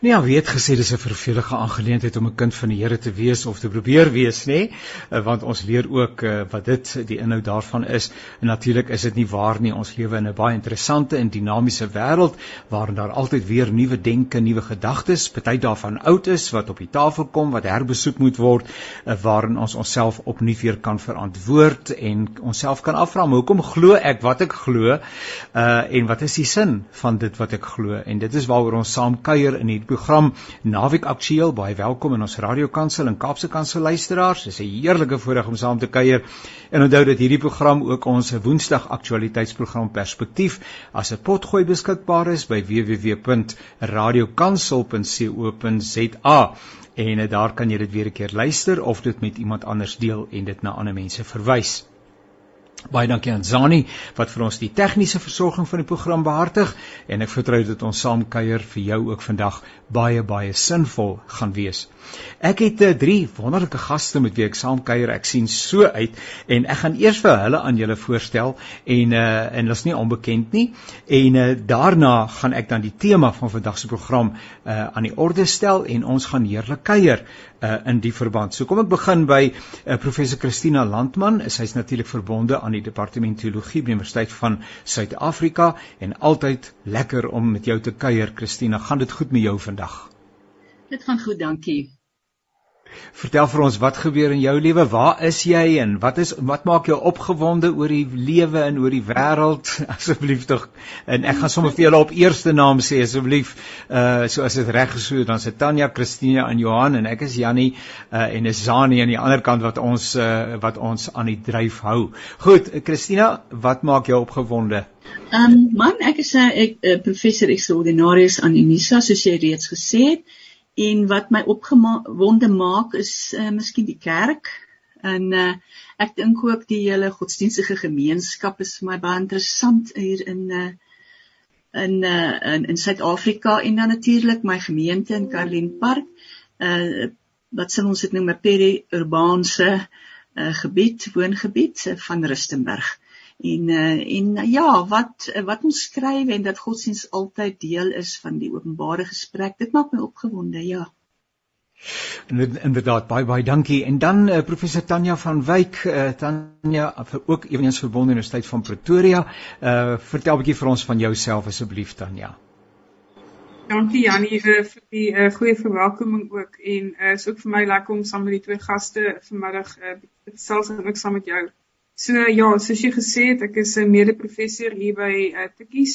Nee, ja, weet gesê dis 'n vervelige aangeleentheid om 'n kind van die Here te wees of te probeer wees, nê? Nee? Want ons leer ook uh, wat dit die inhoud daarvan is. En natuurlik is dit nie waar nie. Ons lewe in 'n baie interessante en dinamiese wêreld waarin daar altyd weer nuwe denke, nuwe gedagtes, party daarvan oud is wat op die tafel kom wat herbesoek moet word, uh, waarin ons onsself opnuut weer kan verantwoord en onsself kan afvra, hoekom glo ek wat ek glo? Uh en wat is die sin van dit wat ek glo? En dit is waaroor ons saam kuier in hierdie program Naweek Aktueel. Baie welkom in ons radiokansel en Kaapse Kansel luisteraars. Dit is 'n heerlike voorreg om saam te kuier. En onthou dat hierdie program ook ons Woensdag aktualiteitsprogram Perspektief as 'n potgooi beskikbaar is by www.radiokansel.co.za. En eh, daar kan jy dit weer 'n keer luister of dit met iemand anders deel en dit na ander mense verwys. Baie dankie aan Zani wat vir ons die tegniese versorging van die program behartig en ek vertrou dat ons saam kuier vir jou ook vandag baie baie sinvol gaan wees. Ek het uh, drie wonderlike gaste met wie ek saam kuier. Ek sien so uit en ek gaan eers vir hulle aan julle voorstel en uh, en hulle is nie onbekend nie en uh, daarna gaan ek dan die tema van vandag se program uh, aan die orde stel en ons gaan heerlik kuier uh, in die verband. So kom ek begin by uh, professor Christina Landman. Sy's natuurlik verbonde aan die departement teologie by die Universiteit van Suid-Afrika en altyd lekker om met jou te kuier Christina. Gaan dit goed met jou vandag? Dit gaan goed, dankie. Vertel vir ons wat gebeur in jou lewe? Waar is jy en wat is wat maak jou opgewonde oor die lewe en oor die wêreld? Asseblief tog. En ek gaan sommer vir julle op eerste naam sê asseblief. Uh so as dit reg is, dan se Tanya, Christina en Johan en ek is Jannie uh en is Zani aan die ander kant wat ons uh wat ons aan die dryf hou. Goed, Christina, wat maak jou opgewonde? Ehm um, man, ek is 'n uh, professor extraordinarius aan Unisa soos jy reeds gesê het en wat my opgewonde maak is uh, miskien die kerk. En uh, ek dink ook die hele godsdienstige gemeenskap is vir my baie interessant hier in uh, in uh, in in Suid-Afrika en dan natuurlik my gemeente in Karlin Park. Uh, wat sal ons dit noem? 'n peri-urbaanse uh, gebied woongebied uh, van Rustenburg en uh, en ja wat wat ons skryf en dat godsdiens altyd deel is van die openbare gesprek dit maak my opgewonde ja. Inderdaad baie baie dankie. En dan uh, professor Tanya van Wyk uh, Tanya ook ewens verbonde Universiteit van Pretoria. Uh, vertel 'n bietjie vir ons van jouself asseblief Tanya. Dankie Janie vir die uh, goeie verwelkoming ook. En uh, is ook vir my lekker om saam met die twee gaste vanmiddag uh, selfs en ook saam met jou So ja, soos jy gesê het, ek is 'n mede-professor hier by uh, Tikkies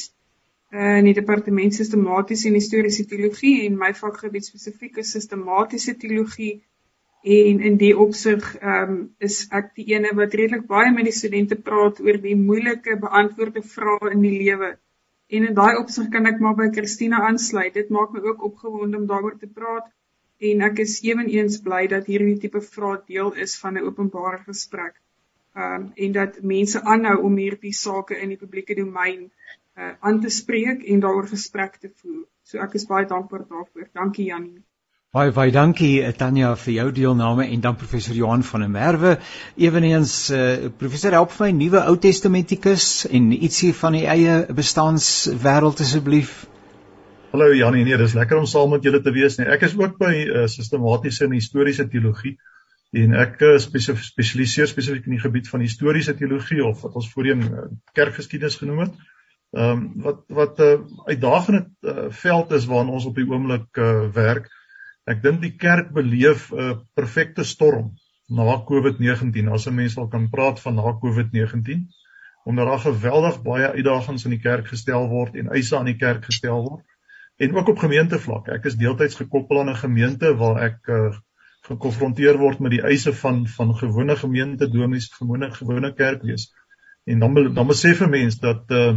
uh, in die departement sistematiese en historiese teologie en my vakgebied spesifiek is sistematiese teologie en in die opsig um, is ek die ene wat redelik baie met die studente praat oor die moeilike beantwoorde vrae in die lewe. En in daai opsig kan ek maar by Christina aansluit. Dit maak my ook opgewonde om daaroor te praat en ek is eweneens bly dat hierdie tipe vrae deel is van 'n openbare gesprek um, en dat mense aanhou om hierdie sake in die publieke domein uh, aan te spreek en daaroor gesprek te voer. So ek is baie dankbaar daarvoor. Dankie Janie. Baie baie dankie eh, Tanya vir jou deelname en dan professor Johan van der Merwe. Eweneens uh, professor help my nuwe Ou Testamentikus en ietsie van die eie bestaanswêreld asseblief. Hallo Janie, nee, dis lekker om saam met julle te wees nie. Ek is ook by uh, sistematiese en historiese teologie en ek eh, spesialiseer spesifiek in die gebied van historiese teologie of wat ons voorheen eh, kerkgeskiedenis genoem het. Ehm um, wat wat 'n uh, eh, uitdagende uh, veld is waarna ons op die oomblik uh, werk. Ek dink die kerk beleef 'n uh, perfekte storm na COVID-19. As 'n mens al kan praat van na COVID-19 omdat daar geweldig baie uitdagings in die kerk gestel word en eise aan die kerk gestel word en ook op gemeentevlak. Ek is deeltyds gekoppel aan 'n gemeente waar ek uh, gekonfronteer word met die eise van van gewone gemeente domies gewone gewone kerkwees. En dan dan besef 'n mens dat uh,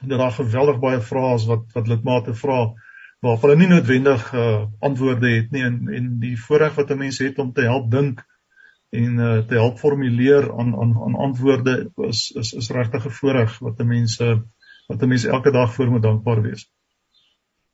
dat daar geweldig baie vrae is wat wat lidmate vra waarop hulle nie noodwendig uh, antwoorde het nie en en die voorreg wat 'n mens het om te help dink en uh, te help formuleer aan aan aan antwoorde is is is regtig 'n voorreg wat 'n mens wat 'n mens elke dag voor moet dankbaar wees.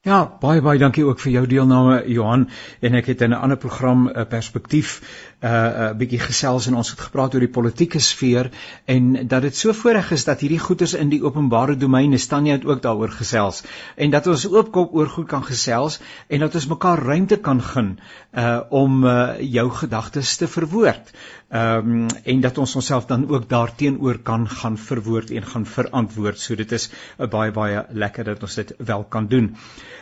Ja, baie baie dankie ook vir jou deelname Johan. En ek het in 'n ander program 'n perspektief 'n uh, uh, bietjie gesels en ons het gepraat oor die politieke sfeer en dat dit so voorreg is dat hierdie goeters in die openbare domein is Tanya het ook daaroor gesels en dat ons oopkop oor goed kan gesels en dat ons mekaar ruimte kan gun uh, om uh, jou gedagtes te verwoord. Ehm um, en dat ons onsself dan ook daarteenoor kan gaan verwoord en gaan verantwoord. So dit is uh, baie baie lekker dat ons dit wel kan doen.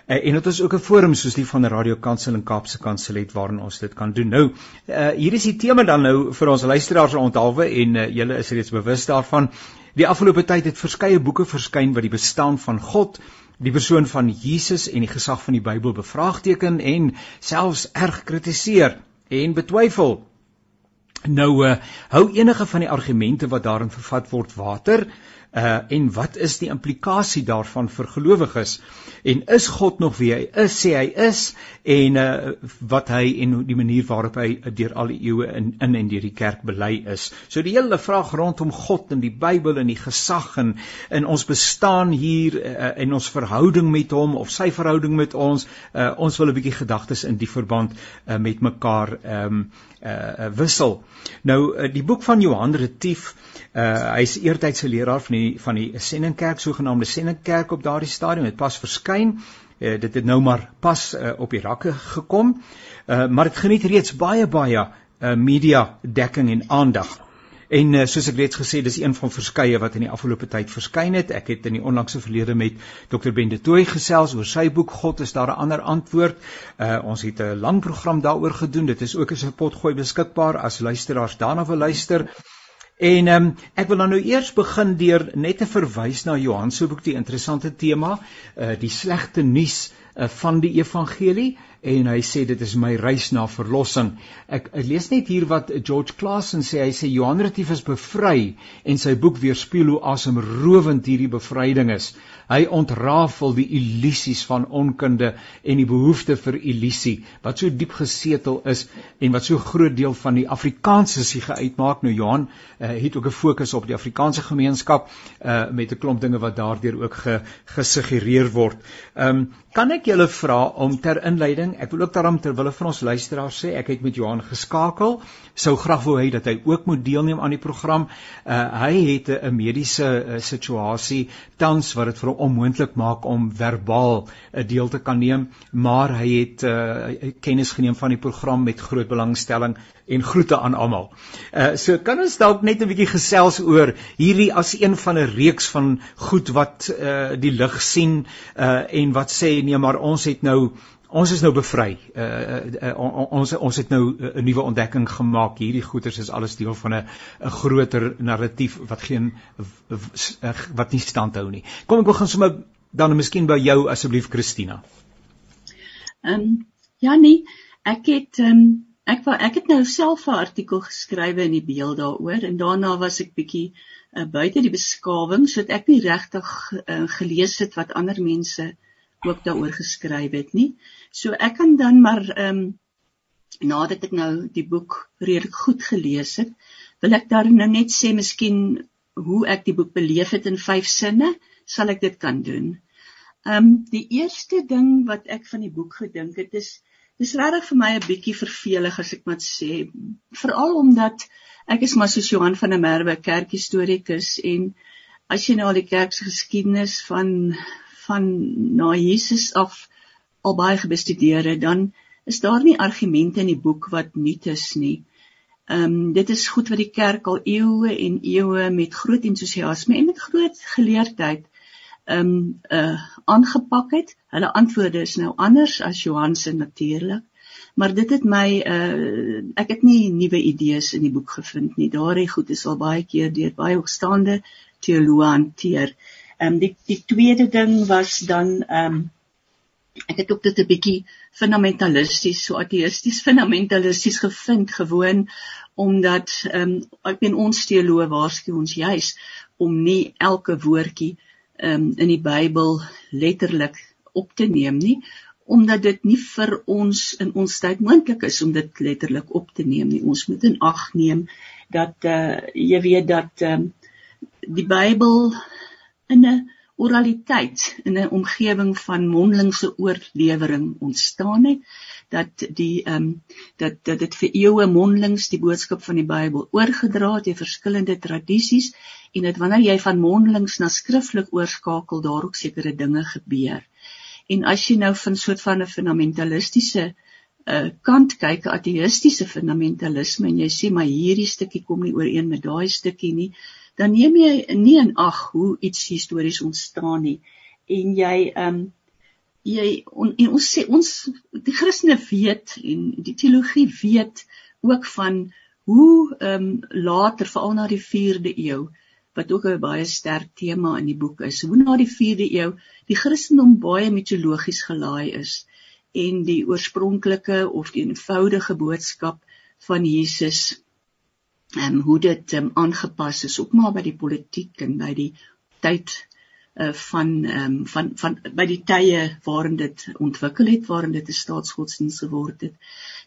Uh, en dit is ook 'n forum soos die van Radio Kansel en Kaapse Kansel het waarin ons dit kan doen. Nou, uh, hier is die tema dan nou vir ons luisteraars onthaalwe en uh, julle is reeds bewus daarvan. Die afgelope tyd het verskeie boeke verskyn wat die bestaan van God die persoon van Jesus en die gesag van die Bybel bevraagteken en selfs erg kritiseer en betwyfel. Nou uh, hou enige van die argumente wat daarin vervat word water uh en wat is die implikasie daarvan vir gelowiges en is God nog wie hy is sê hy is en uh wat hy en die manier waarop hy deur al die eeue in in en deur die kerk bely is. So die hele vraag rondom God en die Bybel en die gesag en in ons bestaan hier uh, en ons verhouding met hom of sy verhouding met ons uh ons wil 'n bietjie gedagtes in die verband uh, met mekaar um uh wissel. Nou uh, die boek van Johan Retief Uh hy's eertydse leraar van die van die Senningkerk, sogenaamde Senningkerk op daardie stadium. Dit pas verskyn. Uh, dit het nou maar pas uh, op die rakke gekom. Uh maar dit geniet reeds baie baie uh media dekking en aandag. En uh, soos ek reeds gesê, dis een van verskeie wat in die afgelope tyd verskyn het. Ek het in die onlangse verlede met Dr. Ben de Tooy gesels oor sy boek God is daar 'n ander antwoord. Uh ons het 'n lang program daaroor gedoen. Dit is ook as 'n potgooi beskikbaar as luisteraars daarna wil luister. En ehm um, ek wil dan nou eers begin deur net te verwys na Johan se boek die interessante tema, uh die slegte nuus uh, van die evangelie en hy sê dit is my reis na verlossing. Ek, ek lees net hier wat George Clason sê. Hy sê Johan Retief is bevry en sy boek weerspieël hoe asemrowend hierdie bevryding is. Hy ontrafel die illusies van onkunde en die behoefte vir illusie wat so diep gesetel is en wat so groot deel van die Afrikaanse siege uitmaak. Nou Johan uh, het ook 'n fokus op die Afrikaanse gemeenskap uh, met 'n klomp dinge wat daardeur ook ge, gesuggereer word. Ehm um, kan ek julle vra om ter inleiding, ek wil ook daarom terwyl van ons luisteraars sê, ek het met Johan geskakel, sou graag wou hê dat hy ook moet deelneem aan die program. Uh, hy het 'n mediese uh, situasie tans wat dit vir hom onmoontlik maak om verbaal 'n uh, deel te kan neem, maar hy het uh, kennis geneem van die program met groot belangstelling en groete aan almal. Uh so kan ons dalk net 'n bietjie gesels oor hierdie as een van 'n reeks van goed wat uh die lig sien uh en wat sê nee maar ons het nou ons is nou bevry. Uh, uh, uh ons ons het nou 'n nuwe ontdekking gemaak. Hierdie goeters is alles deel van 'n 'n groter narratief wat geen wat nie stand hou nie. Kom ek begin sommer dan miskien by jou asseblief Christina. Ehm um, ja nee, ek het ehm um, ek wou ek het nou self 'n artikel geskrywe in die beeld daaroor en daarna was ek bietjie uh, buite die beskawing sodat ek nie regtig uh, gelees het wat ander mense ook daaroor geskryf het nie. So ek kan dan maar ehm um, nadat ek nou die boek redelik goed gelees het, wil ek daar nou net sê miskien hoe ek die boek beleef het in vyf sinne, sal ek dit kan doen. Ehm um, die eerste ding wat ek van die boek gedink het is dis regtig vir my 'n bietjie vervelig as ek moet sê, veral omdat ek is maar soos Johan van der Merwe kerkhistorikus en as jy nou al die kerk se geskiedenis van van na Jesus af al baie gebestudeer het, dan is daar nie argumente in die boek wat nuut is nie. Ehm um, dit is goed wat die kerk al eeue en eeue met groot entoesiasme en met groot geleerdheid ehm um, uh aangepak het. Hulle antwoorde is nou anders as Johan se natuurlik. Maar dit het my uh ek het nie nuwe idees in die boek gevind nie. Daardie goed is al baie keer deur baie hoogstaande teoloë hanteer. Ehm um, die die tweede ding was dan ehm um, ek het ook dit 'n bietjie fundamentalisties, so ateïsties fundamentalisties gevind gewoon omdat ehm um, ek ben ons teoloë waarsku ons juis om nie elke woordjie ehm um, in die Bybel letterlik op te neem nie omdat dit nie vir ons in ons tyd moontlik is om dit letterlik op te neem nie. Ons moet in ag neem dat uh jy weet dat ehm um, die Bybel in 'n oraliteit in 'n omgewing van mondelingse oorlewering ontstaan het dat die ehm um, dat dat dit vir eeue mondelings die boodskap van die Bybel oorgedra het deur verskillende tradisies en dat wanneer jy van mondelings na skriftelik oorskakel daar ook sekere dinge gebeur. En as jy nou van soort van 'n fundamentalistiese uh, kant kyk, ateïstiese fundamentalisme en jy sê maar hierdie stukkie kom nie ooreen met daai stukkie nie, dan neem jy nie in ag hoe iets histories ontstaan nie en jy ehm um, jy on, en ons sê ons die Christene weet en die teologie weet ook van hoe ehm um, later veral na die 4de eeu wat ook 'n baie sterk tema in die boek is. Hoe na die 4de eeu die Christendom baie mitologies gelaai is en die oorspronklike of die eenvoudige boodskap van Jesus en hoe dit um, aangepas is ook maar by die politiek en by die tyd uh, van um, van van by die tye waarin dit ontwikkel het waarin dit 'n staatsgodsdienst geword het.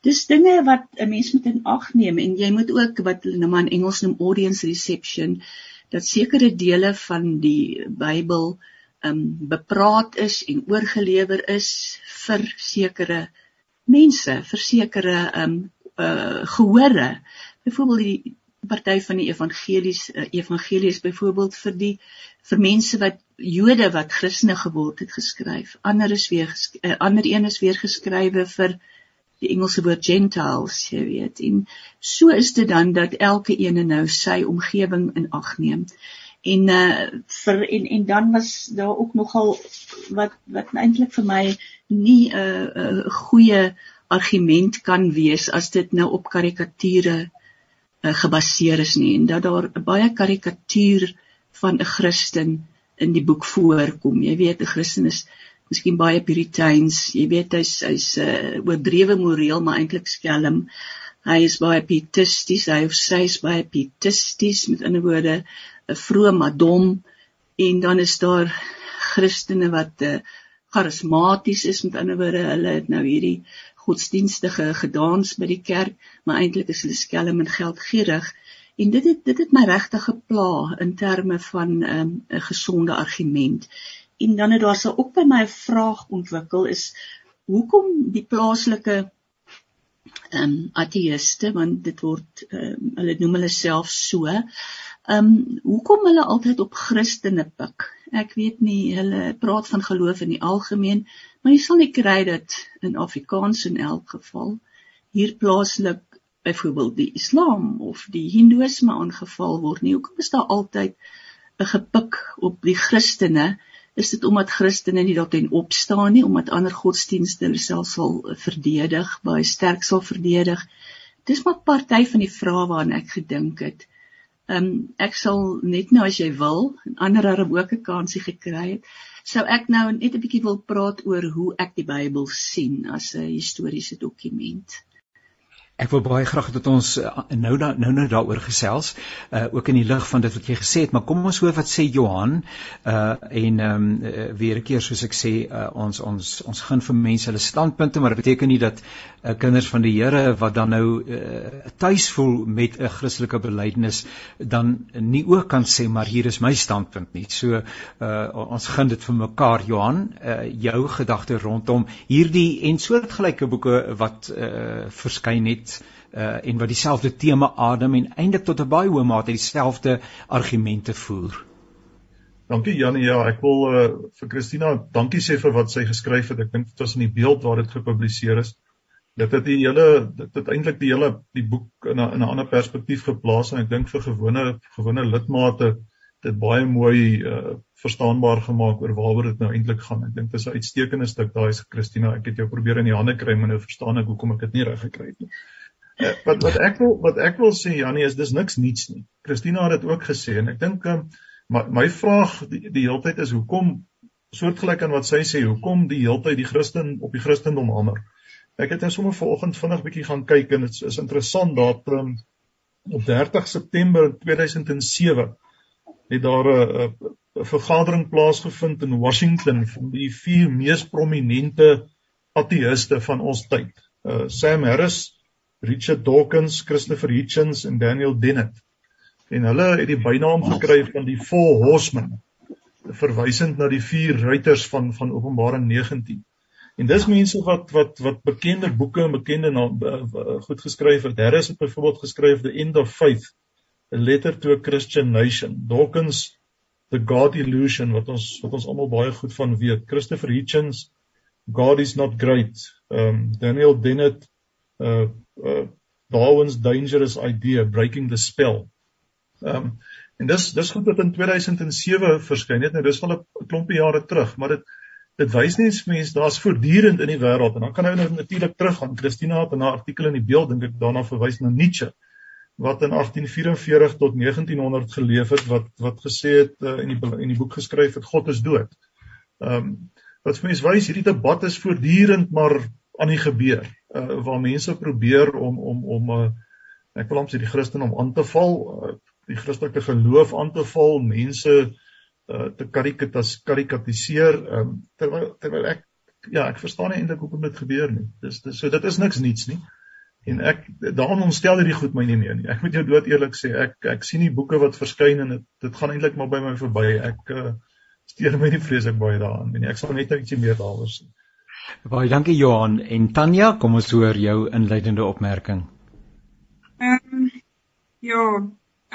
Dis dinge wat 'n mens moet in ag neem en jy moet ook wat hulle nou maar in Engels noem audience reception dat sekere dele van die Bybel um bepraat is en oorgelewer is vir sekere mense, vir sekere um uh gehore. Byvoorbeeld die party van die evangelies uh, evangelies byvoorbeeld vir die vir mense wat Jode wat Christene geword het geskryf. Ander is weer uh, ander een is weer geskrywe vir die Engelse woord gentiles, jy weet. En so is dit dan dat elke een nou sy omgewing in ag neem en uh vir en en dan was daar ook nogal wat wat eintlik vir my nie 'n uh, uh, goeie argument kan wees as dit nou op karikature uh, gebaseer is nie en dat daar 'n baie karikatuur van 'n Christen in die boek voorkom. Jy weet 'n Christen is miskien baie puriteins, jy weet hy's hy's uh, oordrewe moreel maar eintlik skelm. Hy is baie pietisties, hy of sy is baie pietisties. Met ander woorde 'n vroeë madom. En dan is daar Christene wat uh, charismaties is. Met ander woorde hulle het nou hierdie godsdienstige gedans by die kerk maar eintlik is hulle skelm en geldgierig. En dit het dit het my regtig gepla in terme van ehm, 'n um, gesonde argument. En dan het daar se ook by my 'n vraag ontwikkel is hoekom die plaaslike ehm um, ateïste want dit word um, hulle noem hulle self so Ehm um, hoekom hulle altyd op Christene pik? Ek weet nie, hulle praat van geloof in die algemeen, maar jy sal nie kry dit in Afrikaans in elk geval. Hier plaaslik byvoorbeeld die Islam of die Hindoeïsme aangeval word nie. Hoekom is daar altyd 'n gepik op die Christene? Is dit omdat Christene nie daarteen opstaan nie, omdat ander godsdienste hulle self sal verdedig, baie sterk sal verdedig? Dis maar party van die vrae waaraan ek gedink het. Ehm um, ek sal net nou as jy wil, ander het ook 'n kansie gekry het, sou ek nou net 'n bietjie wil praat oor hoe ek die Bybel sien as 'n historiese dokument. Ek wil baie graag dat ons uh, nou da, nou nou daaroor gesels, uh, ook in die lig van dit wat jy gesê het, maar kom ons hoor wat sê Johan uh en ehm um, uh, weer 'n keer soos ek sê uh, ons ons ons gaan vir mense hulle standpunte, maar dit beteken nie dat uh, kinders van die Here wat dan nou uh, tuis voel met 'n Christelike belydenis dan nie ook kan sê maar hier is my standpunt nie. So uh ons gaan dit vir mekaar Johan, uh, jou gedagte rondom hierdie en soortgelyke boeke wat uh verskyn het uh, en wat dieselfde tema adem en eintlik tot 'n baie hoë mate dieselfde argumente voer. Dankie Janie. Ja, ek wil uh, vir Christina dankie sê vir wat sy geskryf het. Ek dink dit was in die beeld waar dit gepubliseer is. Dit het die hele dit het eintlik die hele die boek in 'n in 'n ander perspektief geplaas en ek dink vir gewone gewone lidmate dit baie mooi uh, verstaanbaar gemaak oor waaroor dit nou eintlik gaan. Ek dink dit is 'n uitstekende stuk daai se Christina. Ek het jou probeer in die hande kry, maar nou verstaan ek hoekom ek dit nie reg gekry het nie. Uh, wat wat ek wil wat ek wil sê Janie is dis niks niets nie. Christina het dit ook gesê en ek dink um, my my vraag die, die hele tyd is hoekom soortgelyk aan wat sy sê, hoekom die hele tyd die Christen op die Christendom hamer. Ek het nou sommer vanoggend vinnig bietjie gaan kyk en dit is, is interessant dat um, op 30 September 2007 het daar 'n 'n vergadering plaasgevind in Washington van die vier mees prominente ateïste van ons tyd. Uh, Sam Harris, Richard Dawkins, Christopher Hitchens en Daniel Dennett. En hulle het die bynaam gekry van die Four Horsemen. verwysend na die vier ruiters van van Openbaring 19. En dis mense wat wat wat bekende boeke en bekende na, goed geskryf het. Harris het byvoorbeeld geskryf The End of Faith, a letter to a Christian nation. Dawkins The God Illusion wat ons wat ons almal baie goed van weet. Christopher Hitchens God is not great. Um Daniel Dennett uh uh Darwin's dangerous idea breaking the spell. Um en dis dis goed wat in 2007 verskyn het. Nou dis al 'n klompie jare terug, maar dit dit wys net mense daar's voortdurend in die wêreld en dan kan hy nou natuurlik teruggaan. Christina het in haar artikel in die beeld dink ek daarna verwys na Nietzsche wat in 1844 tot 1900 geleef het wat wat gesê het uh, in die in die boek geskryf het God is dood. Ehm um, wat vir mense wys hierdie debat is voortdurend maar aan die gebeur uh, waar mense probeer om om om uh, ek wil amper sê die Christen om aan te val, uh, die Christelike geloof aan te val, mense uh, te karikatiseer um, terwyl terwyl ek ja, ek verstaan nie eintlik hoekom dit gebeur nie. Dis dis so dit is niks niets nie. En ek daarom ontstel hierdie goed my nie meer nie. Ek moet jou dood eerlik sê, ek ek sien die boeke wat verskyn en dit dit gaan eintlik maar by my verby. Ek uh, steur my nie vreeslik baie daaraan nie. Ek sal net 'n bietjie meer daaroor sê. Baie dankie Johan en Tanya, kom ons hoor jou inleidende opmerking. Ehm um, ja,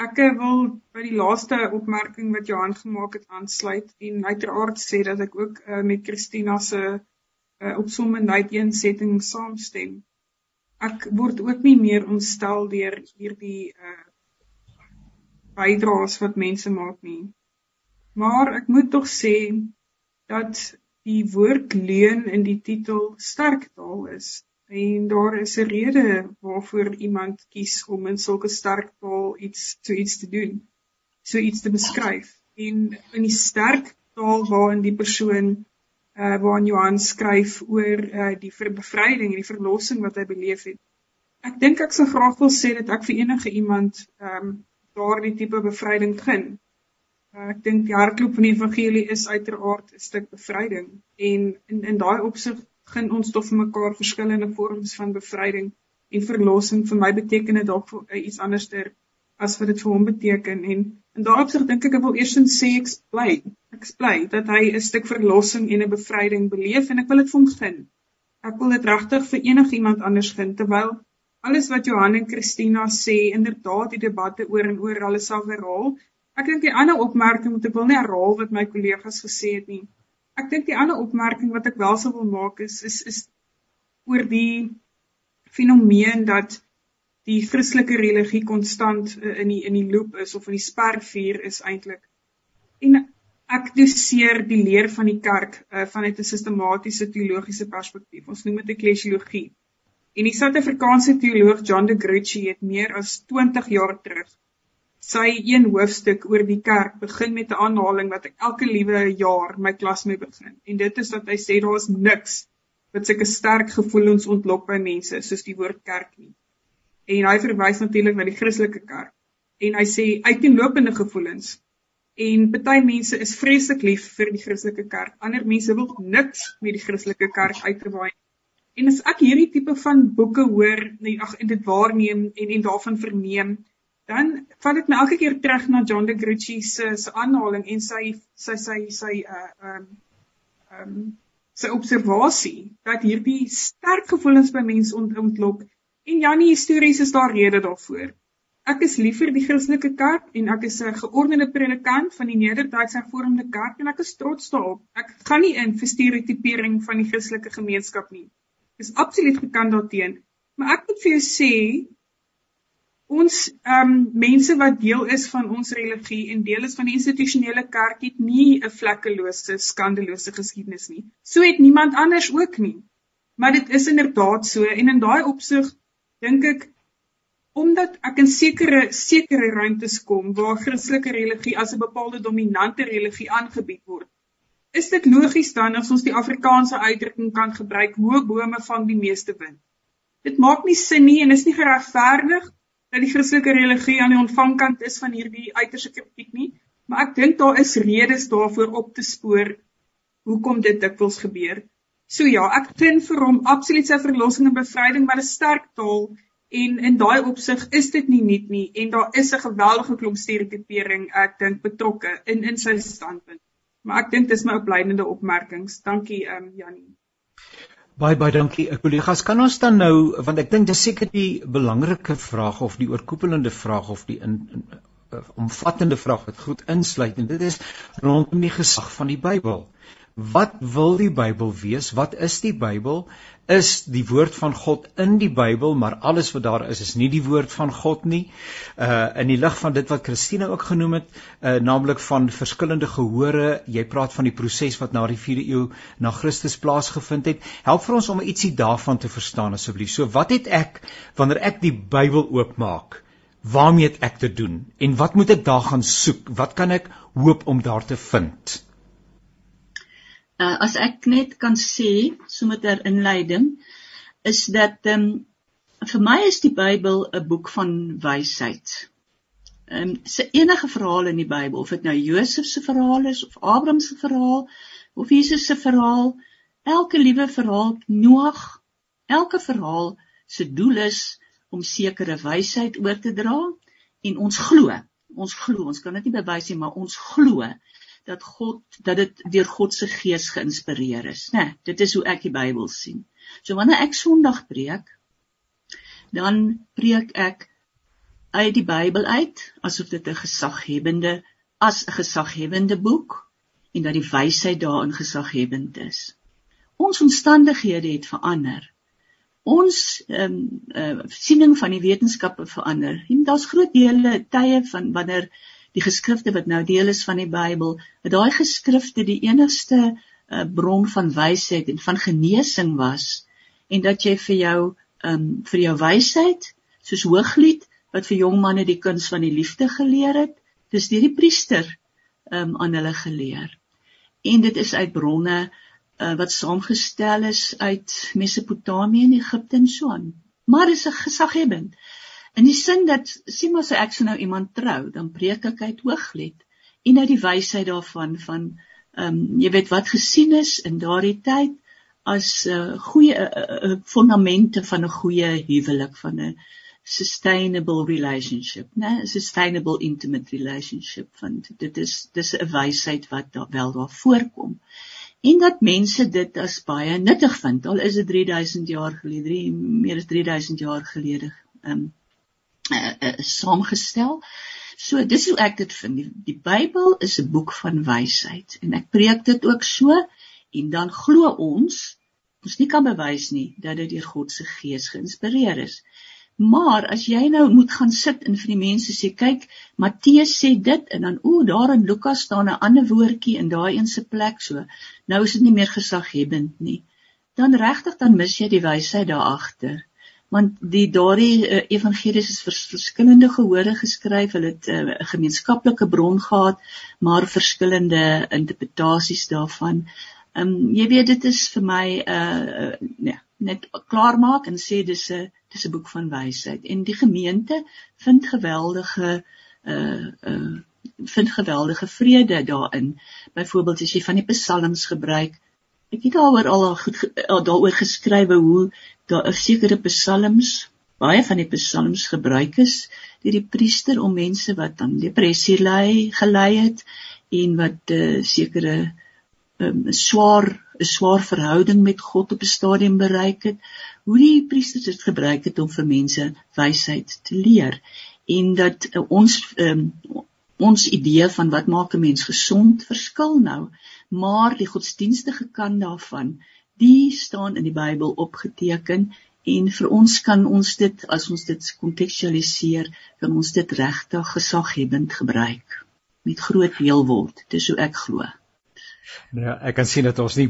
ek wil by die laaste opmerking wat Johan gemaak het aansluit en uiteraard sê dat ek ook uh, met Christina se uh, opsommendheid eensetting saamstem ek word ook nie meer ontstel deur hierdie uh bydraes wat mense maak nie. Maar ek moet tog sê dat die woord leuen in die titel sterk taal is en daar is 'n rede waarvoor iemand kies om in sulke sterk taal iets so iets te doen. So iets te beskryf. En in die sterk taal waarin die persoon uh waarin Johan skryf oor uh die bevryding en die verlossing wat hy beleef het. Ek dink ek sou graag wil sê dat ek vir enige iemand ehm um, daardie tipe bevryding gun. Ek dink die hartklop van die evangelie is uiteraard 'n stuk bevryding en in in daai opsig gun ons tog vir mekaar verskillende vorms van bevryding en verlossing. Vir my beteken dit dalk uh, iets anderster as wat dit vir hom beteken en in daardie opsig dink ek ek wil eersins sê ek bly ek bly dat hy 'n stuk verlossing en 'n bevryding beleef en ek wil dit vir hom gun. Ek wil dit regtig vir enigiemand anders gun terwyl alles wat Johan en Christina sê inderdaad die debatte oor en oor hulle sal herhaal. Ek dink die ander opmerking wat ek wil nie herhaal wat my kollegas gesê het nie. Ek dink die ander opmerking wat ek wel sou wil maak is is is oor die fenomeen dat die Christelike religie konstant uh, in die in die loop is of in die spervuur is eintlik. En ek doseer die leer van die kerk uh, vanuit 'n sistematiese teologiese perspektief. Ons noem dit ekklesiologie. En die Suid-Afrikaanse teoloog John de Gruchy het meer as 20 jaar terug sy een hoofstuk oor die kerk begin met 'n aanhaling wat ek elke liewe jaar my klas mee begin. En dit is dat hy sê daar is niks wat sulke sterk gevoelens ontlok by mense soos die woord kerk nie en hy verwys natuurlik na die Christelike kerk. En hy sê uiteenlopende gevoelens. En baie mense is vreeslik lief vir die Christelike kerk. Ander mense wil niks met die Christelike kerk uitgewaai. En as ek hierdie tipe van boeke hoor, nee, ag en dit waarneem en en daarvan verneem, dan val dit my elke keer terug na John de Gruchy se se aanhaling en sy sy sy sy uh um um sy observasie dat hierdie sterk gevoelens by mense ont, ontlok En Janie, histories is daar rede daarvoor. Ek is lief vir die Christelike kerk en ek is 'n geordende predikant van die Nederduitse Hervormde Kerk en ek is trots daarop. Ek gaan nie in vir stereotipering van die Christelike gemeenskap nie. Ek is absoluut gekant daarteen. Maar ek moet vir jou sê ons ehm um, mense wat deel is van ons religie en deel is van die institusionele kerk het nie 'n vlekkelose, skandelose geskiedenis nie. So het niemand anders ook nie. Maar dit is inderdaad so en in daai opsig dink ek omdat ek in sekere sekere ruimtes kom waar Christelike religie as 'n bepaalde dominante religie aangebied word. Is dit logies dan as ons die Afrikaanse uitdrukking kan gebruik hoë bome vang die meeste wind? Dit maak nie sin nie en is nie geregverdig dat die Christelike religie aan die ontvangkant is van hierdie uiterse kritiek nie, maar ek dink daar is redes daarvoor op te spoor hoekom dit dikwels gebeur. So ja, ek ken vir hom absoluut sy verlossing en bevryding, maar 'n sterk taal en in daai opsig is dit nie nuut nie en daar is 'n geweldige klomp stereotipering ek dink betrokke in in sy standpunt. Maar ek dink dis my opleidende opmerkings. Dankie ehm um, Jannie. Baie baie dankie. Kollegas, kan ons dan nou want ek dink dis seker die belangrike vraag of die oorkoepelende vraag of die in, in uh, omvattende vraag wat goed insluit en dit is rondom die gesag van die Bybel. Wat wil die Bybel wees? Wat is die Bybel? Is die woord van God in die Bybel, maar alles wat daar is is nie die woord van God nie. Uh in die lig van dit wat Christine ook genoem het, uh naamlik van verskillende gehore, jy praat van die proses wat na die 4de eeu na Christus plaasgevind het. Help vir ons om ietsie daarvan te verstaan asseblief. So wat het ek wanneer ek die Bybel oopmaak? Waarmee het ek te doen? En wat moet ek daar gaan soek? Wat kan ek hoop om daar te vind? Uh, as ek net kan sê sommer ter inleiding is dat um, vir my is die Bybel 'n boek van wysheid. Ehm um, se enige verhaal in die Bybel of dit nou Josef se verhaal is of Abraham se verhaal of Jesus se verhaal, elke liewe verhaal Noag, elke verhaal se doel is om sekere wysheid oor te dra en ons glo, ons glo, ons kan dit nie bewys nie, maar ons glo dat God dat dit deur God se gees geïnspireer is, né? Nee, dit is hoe ek die Bybel sien. So wanneer ek Sondag preek, dan preek ek uit die Bybel uit asof dit 'n gesaghebende as 'n gesaghebende boek en dat die wysheid daarin gesaghebend is. Ons omstandighede het verander. Ons ehm um, uh, siening van die wetenskappe verander. Daar's groot dele tye van wanneer die geskrifte wat nou deel is van die Bybel, dat daai geskrifte die enigste uh, bron van wysheid en van genesing was en dat jy vir jou um vir jou wysheid soos Hooglied wat vir jong manne die kuns van die liefde geleer het, dis deur die priester um aan hulle geleer. En dit is uit bronne uh, wat saamgestel is uit Mesopotamië en Egipte en so aan. Maar dis 'n gesaghebend. In die sin dat sien maar so ek sou nou iemand trou, dan preek ek uit Hooglied en uit die wysheid daarvan van ehm um, jy weet wat gesien is in daardie tyd as 'n uh, goeie uh, fondamente van 'n goeie huwelik van 'n sustainable relationship, né? 'n sustainable intimate relationship van dit is dis 'n wysheid wat daar wel daar voorkom. En dat mense dit as baie nuttig vind. Al is dit 3000 jaar gelede, meer as 3000 jaar gelede. Ehm um, uh, uh, saamgestel. So dis hoe ek dit vind. Die, die Bybel is 'n boek van wysheid en ek preek dit ook so en dan glo ons ons nie kan bewys nie dat dit deur God se gees geïnspireer is. Maar as jy nou moet gaan sit en vir die mense sê kyk Matteus sê dit en dan o daar in Lukas staan 'n ander woordjie in daai een se plek so. Nou is dit nie meer gesaghebend nie. Dan regtig dan mis jy die wysheid daar agter want die daardie uh, evangelies is vir verskillende gehore geskryf. Hulle het eh, 'n uh, gemeenskaplike bron gehad, maar verskillende interpretasies daarvan. Ehm um, jy weet dit is vir my 'n uh, uh, nee, net klaar maak en sê dis 'n dis 'n boek van wysheid en die gemeente vind geweldige uh uh vind geweldige vrede daarin. Byvoorbeeld as jy van die psalms gebruik, ek het daaroor al goed daaroor geskrywe hoe daar 'n sekere psalms, baie van die psalms gebruik is deur die priester om mense wat aan depressie ly, gelei het en wat 'n uh, eh, sekere 'n um, ehm, swaar 'n swaar verhouding met God op 'n stadium bereik het, hoe die priesters dit gebruik het om vir mense wysheid te leer en dat uh, ons um, ons idee van wat maak 'n mens gesond verskil nou, maar die godsdienstige kant daarvan die staan in die Bybel opgeteken en vir ons kan ons dit as ons dit kontekstualiseer kan ons dit regtig gesaghebend gebruik. Met groot deel word dis hoe ek glo. Nou ja ek kan sien dat ons nie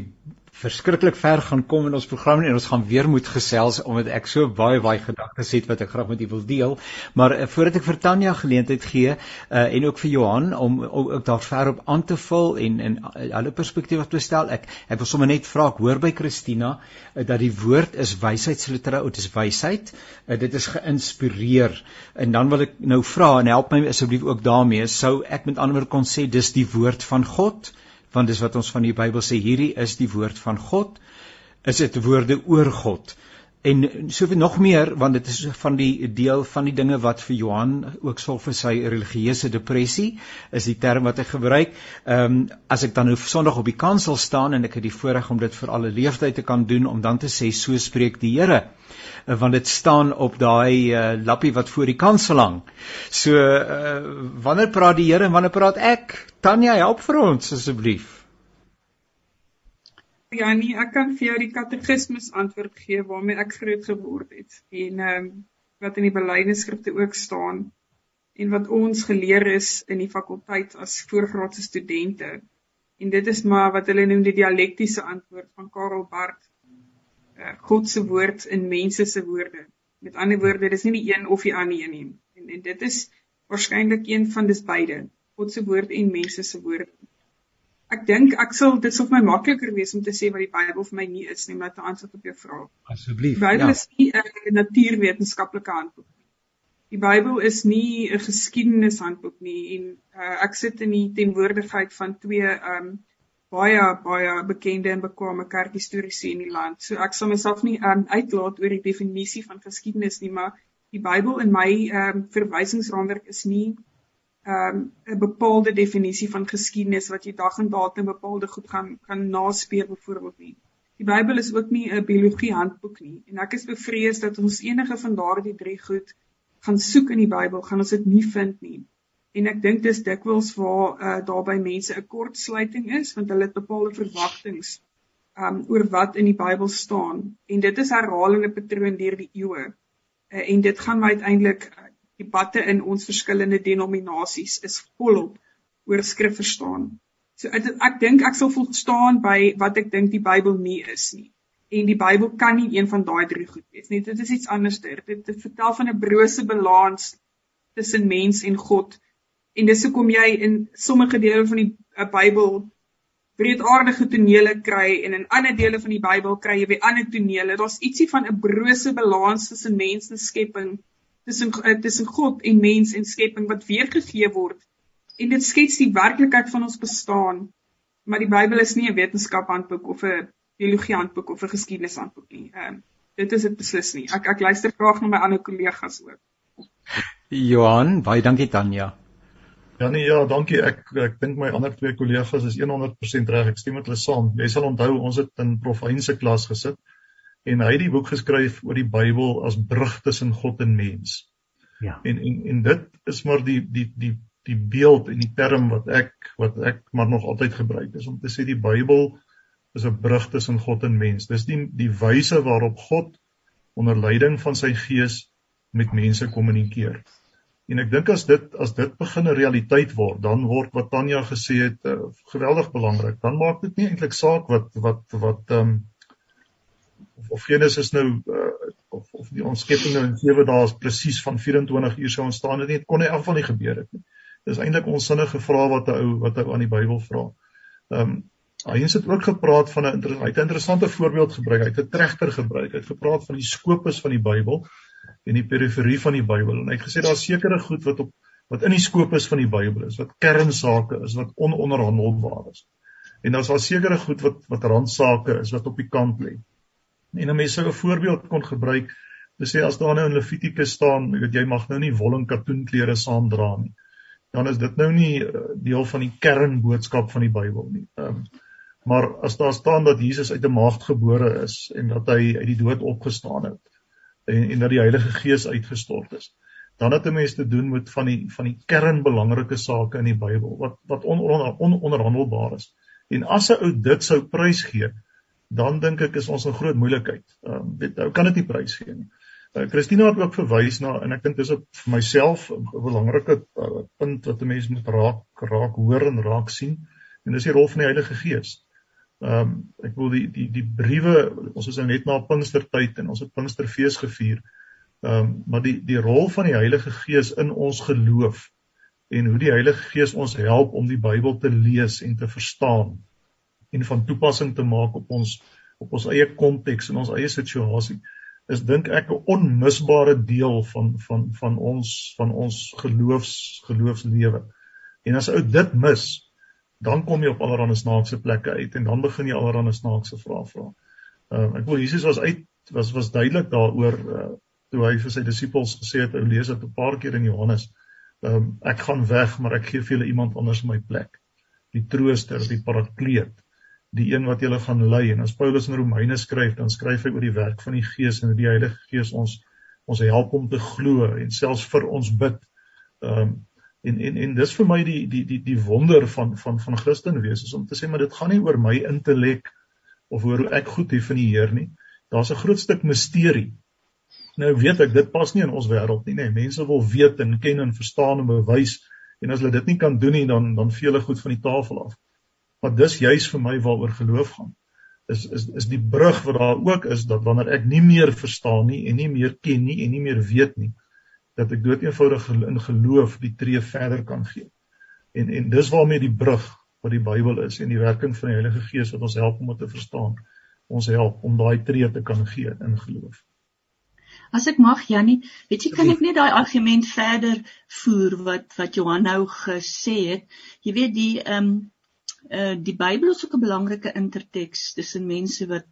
verskriklik ver gaan kom in ons program en ons gaan weer moet gesels omdat ek so baie baie gedagtes het wat ek graag met u wil deel. Maar uh, voordat ek vir Tanya geleentheid gee uh, en ook vir Johan om ook daar ver op aan te vul en en uh, hulle perspektief te stel, ek ek wil sommer net vra ek hoor by Christina uh, dat die woord is wysheidsliteratuur, dit is wysheid. Uh, dit is geïnspireer. En dan wil ek nou vra en help my asseblief ook daarmee, sou ek met ander woorde kon sê dis die woord van God? Want dis wat ons van die Bybel sê hierdie is die woord van God is dit woorde oor God en soveel nog meer want dit is van die deel van die dinge wat vir Johan ook sou vir sy religieuse depressie is die term wat hy gebruik. Ehm um, as ek dan nou Sondag op die kansel staan en ek het die voorreg om dit vir alle leeftye te kan doen om dan te sê so spreek die Here uh, want dit staan op daai uh, lappie wat voor die kansel hang. So uh, wanneer praat die Here en wanneer praat ek? Tanya help vir ons asseblief. Ja nee, ek kan vir jou die katekismes antwoord gee waarmee ek groot geword het en ehm um, wat in die belydenisskrifte ook staan en wat ons geleer is in die fakulteit as voorgraadse studente. En dit is maar wat hulle noem die dialektiese antwoord van Karel Barth. Uh, God se woord in mense se woorde. Met ander woorde, dis nie die een of die ander een nie. En en dit is waarskynlik een van dis beide. God se woord en mense se woorde ek dink ek sal dit sou vir my makliker wees om te sê wat die Bybel vir my nie is nie, maar te antwoord op jou vraag. Asseblief. Die Bybel ja. is nie 'n natuurwetenskaplike handboek nie. Die Bybel is nie 'n geskiedenishandboek nie en uh, ek sit in die teenwoordigheid van twee um baie baie bekende en bekwame kerkhistoriese in die land. So ek sal myself nie um uitlaat oor die definisie van geskiedenis nie, maar die Bybel in my um verwysingsraamwerk is nie um, 'n bepaalde definisie van geskiedenis wat jy dag en datum bepaalde goed gaan kan naspeur byvoorbeeld nie. Die Bybel is ook nie 'n biologie handboek nie en ek is bevrees dat ons enige van daardie drie goed gaan soek in die Bybel, gaan ons dit nie vind nie. En ek dink dis dikwels waar uh, daar by mense 'n kortsluiting is want hulle het bepaalde verwagtinge um oor wat in die Bybel staan en dit is herhalende patroon deur die eeue. Uh, en dit gaan my uiteindelik debatte in ons verskillende denominasies is volop oor skrif verstaan. So ek ek dink ek sal volstaan by wat ek dink die Bybel nie is nie. En die Bybel kan nie een van daai drie goed wees nie. Dit is iets anders. Dit, dit vertel van 'n brose balans tussen mens en God. En dis hoekom jy in sommige dele van die uh, Bybel breedaardige tonele kry en in ander dele van die Bybel kry jy weer ander tonele. Daar's ietsie van 'n brose balans tussen mens en skepping tussen uh, tussen God en mens en skepping wat weergegee word. En dit skets die werklikheid van ons bestaan. Maar die Bybel is nie 'n wetenskaphandboek of 'n biologiehandboek of 'n geskiedenishandboek nie. Ehm uh, dit is dit beslis nie. Ek ek luister graag na my ander kollegas ook. Johan, baie dankie Tanya. Ja nee ja, dankie. Ek ek dink my ander twee kollegas is 100% reg. Ek stem met hulle saam. Jy sal onthou ons het in Prof Heinse klas gesit en hy het die boek geskryf oor die Bybel as brug tussen God en mens. Ja. En en en dit is maar die die die die beeld en die term wat ek wat ek maar nog altyd gebruik is om te sê die Bybel is 'n brug tussen God en mens. Dis die die wyse waarop God onder leiding van sy gees met mense kommunikeer. En ek dink as dit as dit begin 'n realiteit word, dan word wat Tanya gesê het uh, geweldig belangrik. Dan maak dit nie eintlik saak wat wat wat ehm um, of of Genesis nou uh, of of die ontskepping nou in 7 dae is presies van 24 uur sou ontstaan het nie dit kon in elk geval nie gebeur het nie. Dis eintlik onsinnige vrae wat 'n ou wat ou aan die Bybel vra. Ehm um, hy het ook gepraat van 'n hy het 'n interessante voorbeeld gebruik. Hy het 'n trechter gebruik. Hy het gepraat van die skopus van die Bybel en die periferie van die Bybel en hy het gesê daar's sekere goed wat op wat in die skopus van die Bybel is, wat kernsake is, wat ononderhandelbaar is. En daar's al sekere goed wat wat randsake is wat op die kant lê. En 'n mens sou 'n voorbeeld kon gebruik te sê as daar nou in Levitikus staan dat jy mag nou nie wol en katoenklere saam dra nie. Dan is dit nou nie eh, deel van die kernboodskap van die Bybel nie. Ehm um, maar as daar staan dat Jesus uit 'n maagd gebore is en dat hy uit die dood opgestaan het en en dat die Heilige Gees uitgestort is, dan het 'n mens te doen met van die van die kernbelangrike sake in die Bybel wat wat ononderhandelbaar on, on, is. En as 'n ou dit sou prysgee, dan dink ek is ons 'n groot moeilikheid. Ehm um, dit ou kan dit nie prys gee nie. Uh, Christina het ook verwys na en ek dink dis op vir myself 'n belangrike uh, punt wat 'n mens moet raak raak hoor en raak sien en dis die rol van die Heilige Gees. Ehm um, ek wil die die die briewe ons is nou net na Pinkstertyd en ons het Pinksterfees gevier. Ehm um, maar die die rol van die Heilige Gees in ons geloof en hoe die Heilige Gees ons help om die Bybel te lees en te verstaan en van toepassing te maak op ons op ons eie konteks en ons eie situasie is dink ek 'n onmisbare deel van van van ons van ons geloofs geloofslewe. En as ou dit mis, dan kom jy op allerlei snaakse plekke uit en dan begin jy allerlei snaakse vrae vra. Ehm uh, ek wil Jesus was uit was was duidelik daaroor uh, toe hy vir sy disippels gesê het, ou lees dit 'n paar keer in Johannes. Ehm um, ek gaan weg, maar ek gee vir julle iemand anders in my plek. Die trooster, die parakleet, die een wat julle gaan lei. En as Paulus in Romeine skryf, dan skryf hy oor die werk van die Gees en hoe die Heilige Gees ons ons help om te glo en selfs vir ons bid. Ehm um, en en en dis vir my die die die die wonder van van van Christen wees is om te sê maar dit gaan nie oor my intellek of oor hoe ek goed hier van die Heer nie. Daar's 'n groot stuk misterie. Nou weet ek dit pas nie in ons wêreld nie, nê. Nee. Mense wil weet en ken en verstaan en bewys en as hulle dit nie kan doen nie dan dan vee hulle goed van die tafel af. Maar dis juis vir my waaroor geloof gaan. Is is is die brug wat daar ook is dat wanneer ek nie meer verstaan nie en nie meer ken nie en nie meer weet nie, dat ek dood eenvoudig in geloof die tree verder kan gee. En en dis waarmee die brug wat die Bybel is en die werking van die Heilige Gees wat ons help om dit te verstaan. Ons help om daai tree te kan gee in geloof. As ek mag Jannie, weet jy kan ek net daai argument verder voer wat wat Johan nou gesê het. Jy weet die ehm um, uh die Bybel is ook 'n belangrike interteks tussen mense wat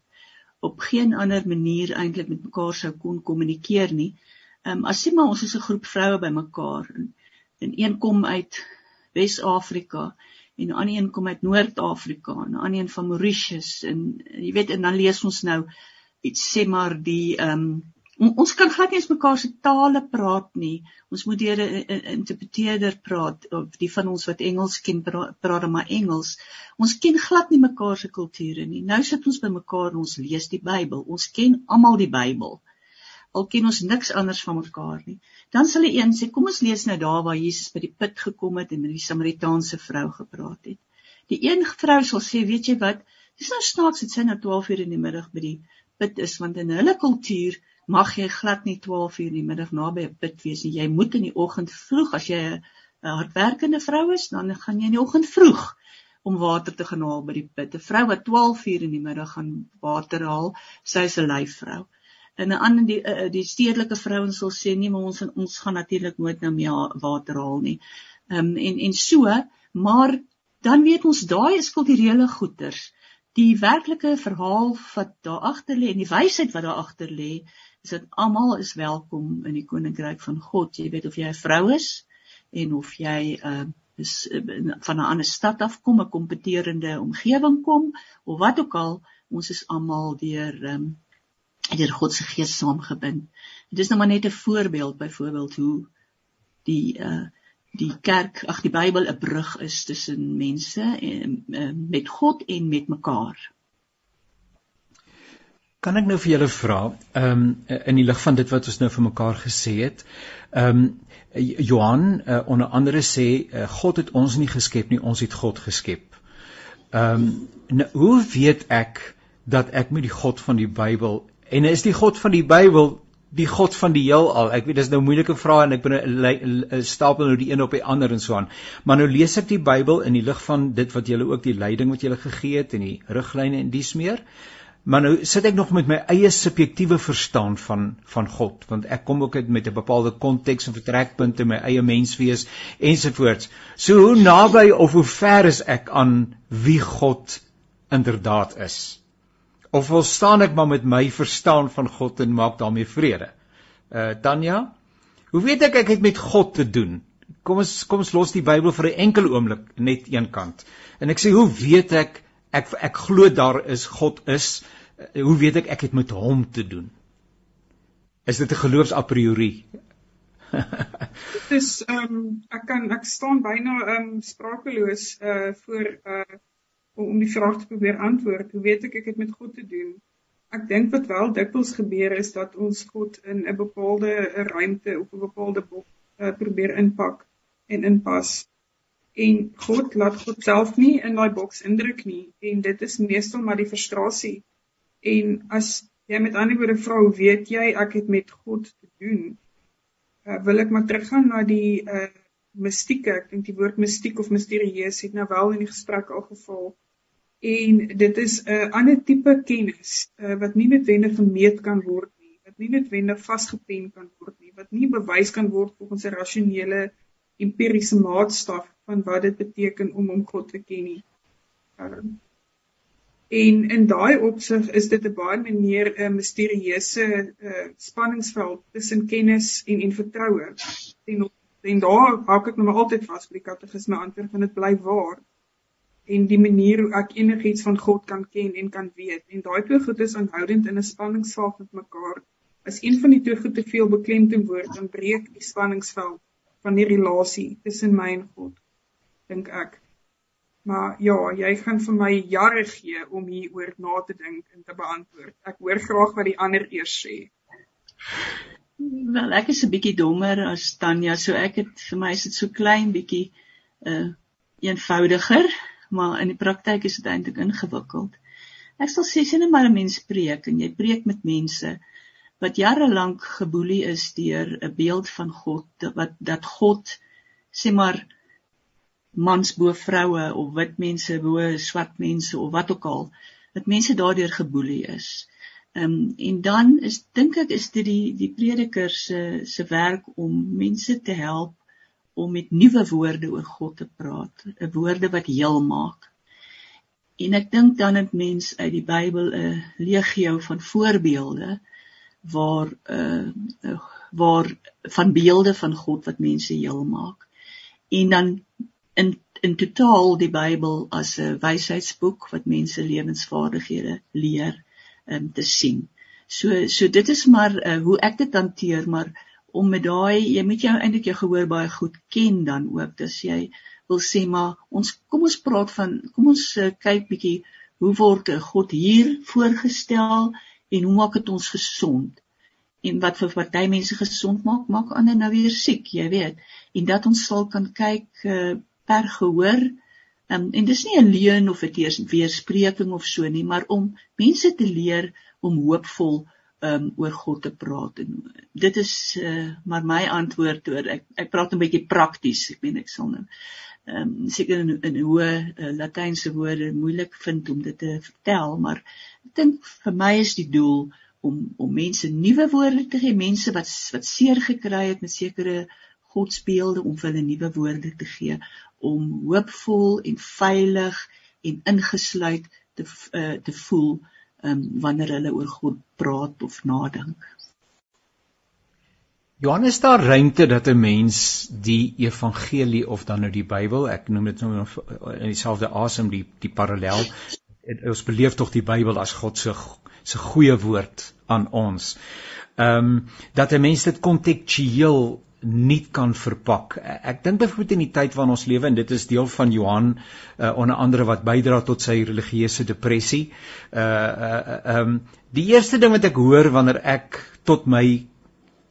op geen ander manier eintlik met mekaar sou kon kommunikeer nie. Uh Ehm um, as sien maar ons is 'n groep vroue bymekaar en, en een kom uit Wes-Afrika en 'n ander een kom uit Noord-Afrika en 'n ander een van Mauritius en jy weet en dan lees ons nou iets sê maar die ehm um, ons kan glad nie eens mekaar se tale praat nie. Ons moet deur 'n interpreteerder praat of die van ons wat Engels ken praat maar Engels. Ons ken glad nie mekaar se kulture nie. Nou sit ons bymekaar en ons lees die Bybel. Ons ken almal die Bybel al ken ons niks anders van mekaar nie. Dan sal die een sê, kom ons lees nou daar waar Jesus by die put gekom het en met die Samaritaanse vrou gepraat het. Die een vrou sal sê, weet jy wat, dis nou snaaks dit sy nou 12 uur in die middag by die put is want in hulle kultuur mag jy glad nie 12 uur in die middag naby 'n put wees nie. Jy moet in die oggend vroeg as jy 'n hardwerkende vrou is, dan gaan jy in die oggend vroeg om water te gaan haal by die put. 'n Vrou wat 12 uur in die middag gaan water haal, sy is 'n lyfvrou en 'n ander die uh, die stedelike vrouens sal sê nee maar ons ons gaan natuurlik nooit nou meer water haal nie. Ehm um, en en so, maar dan weet ons daai is kulturele goeters. Die werklike verhaal wat daar agter lê en die wysheid wat daar agter lê, is dat almal is welkom in die koninkryk van God. Jy weet of jy 'n vrou is en of jy uh, is uh, van 'n ander stad af kom, 'n kompeterende omgewing kom of wat ook al, ons is almal deur um, deur God se gees saamgebind. Dit is nou maar net 'n voorbeeld byvoorbeeld hoe die uh die kerk, ag die Bybel 'n brug is tussen mense en uh, met God en met mekaar. Kan ek nou vir julle vra, ehm um, in die lig van dit wat ons nou vir mekaar gesê het, ehm um, Johan uh, onder andere sê uh, God het ons nie geskep nie, ons het God geskep. Ehm um, nou, hoe weet ek dat ek met die God van die Bybel En is die God van die Bybel die God van die heelal? Ek weet dis nou moeilike vrae en ek ben stapel nou die een op die ander en so aan. Maar nou lees ek die Bybel in die lig van dit wat julle ook die leiding wat julle gegee het en die riglyne en dies meer. Maar nou sit ek nog met my eie subjektiewe verstaan van van God, want ek kom ook met 'n bepaalde konteks en vertrekpunte my eie menswees ensovoorts. So hoe naby of hoe ver is ek aan wie God inderdaad is? Of wil staan ek maar met my verstaan van God en maak daarmee vrede? Uh Tanya, hoe weet ek ek het met God te doen? Kom ons kom ons los die Bybel vir 'n enkel oomblik net een kant. En ek sê hoe weet ek ek ek glo daar is God is, uh, hoe weet ek ek het met hom te doen? Is dit 'n geloofs a priori? dit is ehm um, ek kan ek staan byna ehm um, sprakeloos uh voor uh om die vraag te probeer antwoord. Hoe weet ek ek het met God te doen? Ek dink wat wel dikwels gebeur is dat ons God in 'n bepaalde ruimte of 'n bepaalde boek uh, probeer inpak en inpas. En God laat God self nie in daai boks indruk nie en dit is meestal maar die frustrasie. En as jy met ander woorde vra, hoe weet jy ek het met God te doen? Uh, wil ek maar teruggaan na die uh mistieke, ek dink die woord mistiek of misterieus het nou wel in die gesprek al geval en dit is 'n uh, ander tipe kennis uh, wat nie noodwendig gemeet kan word nie, wat nie noodwendig vasgepen kan word nie, wat nie bewys kan word volgens 'n rasionele empiriese maatstaf van wat dit beteken om om God te ken nie. Uh, En in daai opsig is dit 'n baie meer 'n uh, misterieuse uh, spanningsveld tussen kennis en en vertroue. En en daar hak ek maar altyd vas by die katekisme antwoord van dit bly waar en die manier hoe ek enigiets van God kan ken en kan weet. En daai twee goed is aanhoudend in 'n spanningsveld met mekaar. As een van die twee goed te veel beklemtoon word, dan breek die spanningsveld van die relasie tussen my en God, dink ek. Maar ja, jy gaan vir my jare gee om hieroor na te dink en te beantwoord. Ek hoor graag wat die ander eers sê. Wel, ek is 'n bietjie dommer as Tanya, so ek het vir my is dit so klein bietjie uh eenvoudiger maar in die praktyk is dit eintlik ingewikkeld. Ek sal sê sien maar 'n mens preek en jy preek met mense wat jare lank geboelie is deur 'n beeld van God wat dat God sê maar mans bo vroue of wit mense bo swart mense of wat ook al dat mense daardeur geboelie is. Ehm um, en dan is dink ek is dit die die prediker se se werk om mense te help om met nuwe woorde oor God te praat, 'n woorde wat heel maak. En ek dink dan het mens uit die Bybel 'n legio van voorbeelde waar uh, waar van beelde van God wat mense heel maak. En dan in in totaal die Bybel as 'n wysheidsboek wat mense lewensvaardighede leer um, te sien. So so dit is maar uh, hoe ek dit hanteer, maar om met daai jy moet jou eintlik jou gehoor baie goed ken dan ook. Dis jy wil sê maar ons kom ons praat van kom ons uh, kyk bietjie hoe word God hier voorgestel en hoe maak dit ons gesond? En wat vir party mense gesond maak, maak ander nou weer siek, jy weet. En dat ons sal kan kyk uh, per gehoor Um, en dis nie 'n leuen of 'n weerspreking of so nie, maar om mense te leer om hoopvol um oor God te praat en dit is uh maar my antwoord oor ek ek praat 'n bietjie prakties ek meen ek sal nou um seker in, in hoe uh, latynse woorde moeilik vind om dit te vertel maar ek dink vir my is die doel om om mense nuwe woorde te gee mense wat wat seer gekry het met sekere godsbeelde om hulle nuwe woorde te gee om hoopvol en veilig en ingesluit te uh, te voel um, wanneer hulle oor God praat of nadink. Johannes daar ruimte dat 'n mens die evangelie of dan nou die Bybel, ek noem dit nou in dieselfde asem die die parallel, ons beleef tog die Bybel as God se se goeie woord aan ons. Ehm um, dat 'n mens dit kontekstueel nie kan verpak. Ek dink byvoorbeeld in die tyd waarin ons lewe en dit is deel van Johan uh, onder andere wat bydra tot sy religieuse depressie. Uh uh ehm um, die eerste ding wat ek hoor wanneer ek tot my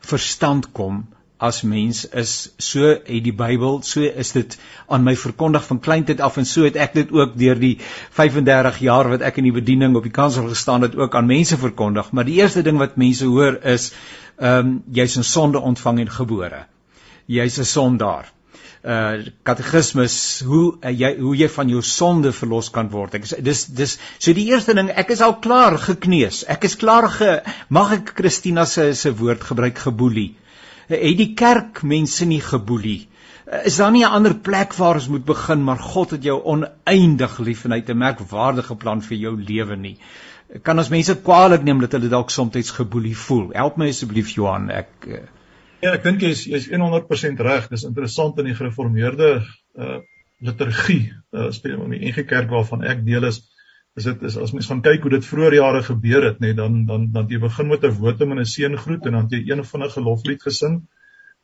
verstand kom as mens is so het die Bybel, so is dit aan my verkondig van kleintyd af en so het ek dit ook deur die 35 jaar wat ek in die bediening op die kansel gestaan het ook aan mense verkondig. Maar die eerste ding wat mense hoor is ehm um, jy's in sonde ontvang en gebore. Jy's 'n sondaar. Uh katekismes hoe uh, jy hoe jy van jou sonde verlos kan word. Ek is dis dis so die eerste ding, ek is al klaar gekneus. Ek is klaar ge mag ek Christina se se woord gebruik geboelie. Het die kerk mense nie geboelie? Uh, is daar nie 'n ander plek waar ons moet begin maar God het jou oneindig lief en hy het 'n merkwaardige plan vir jou lewe nie. Kan ons mense kwaadlik neem dat hulle dalk soms geboelie voel. Help my asseblief Johan, ek uh... Ja, ek dink jy is jy's 100% reg. Dis interessant in die gereformeerde uh liturgie, uh spesiaal in die NG Kerk waarvan ek deel is, is dit is as mens gaan kyk hoe dit vroeër jare gebeur het, nê, nee, dan dan dan jy begin met 'n wotum en 'n seëngroet en dan jy een van 'n geloflied gesing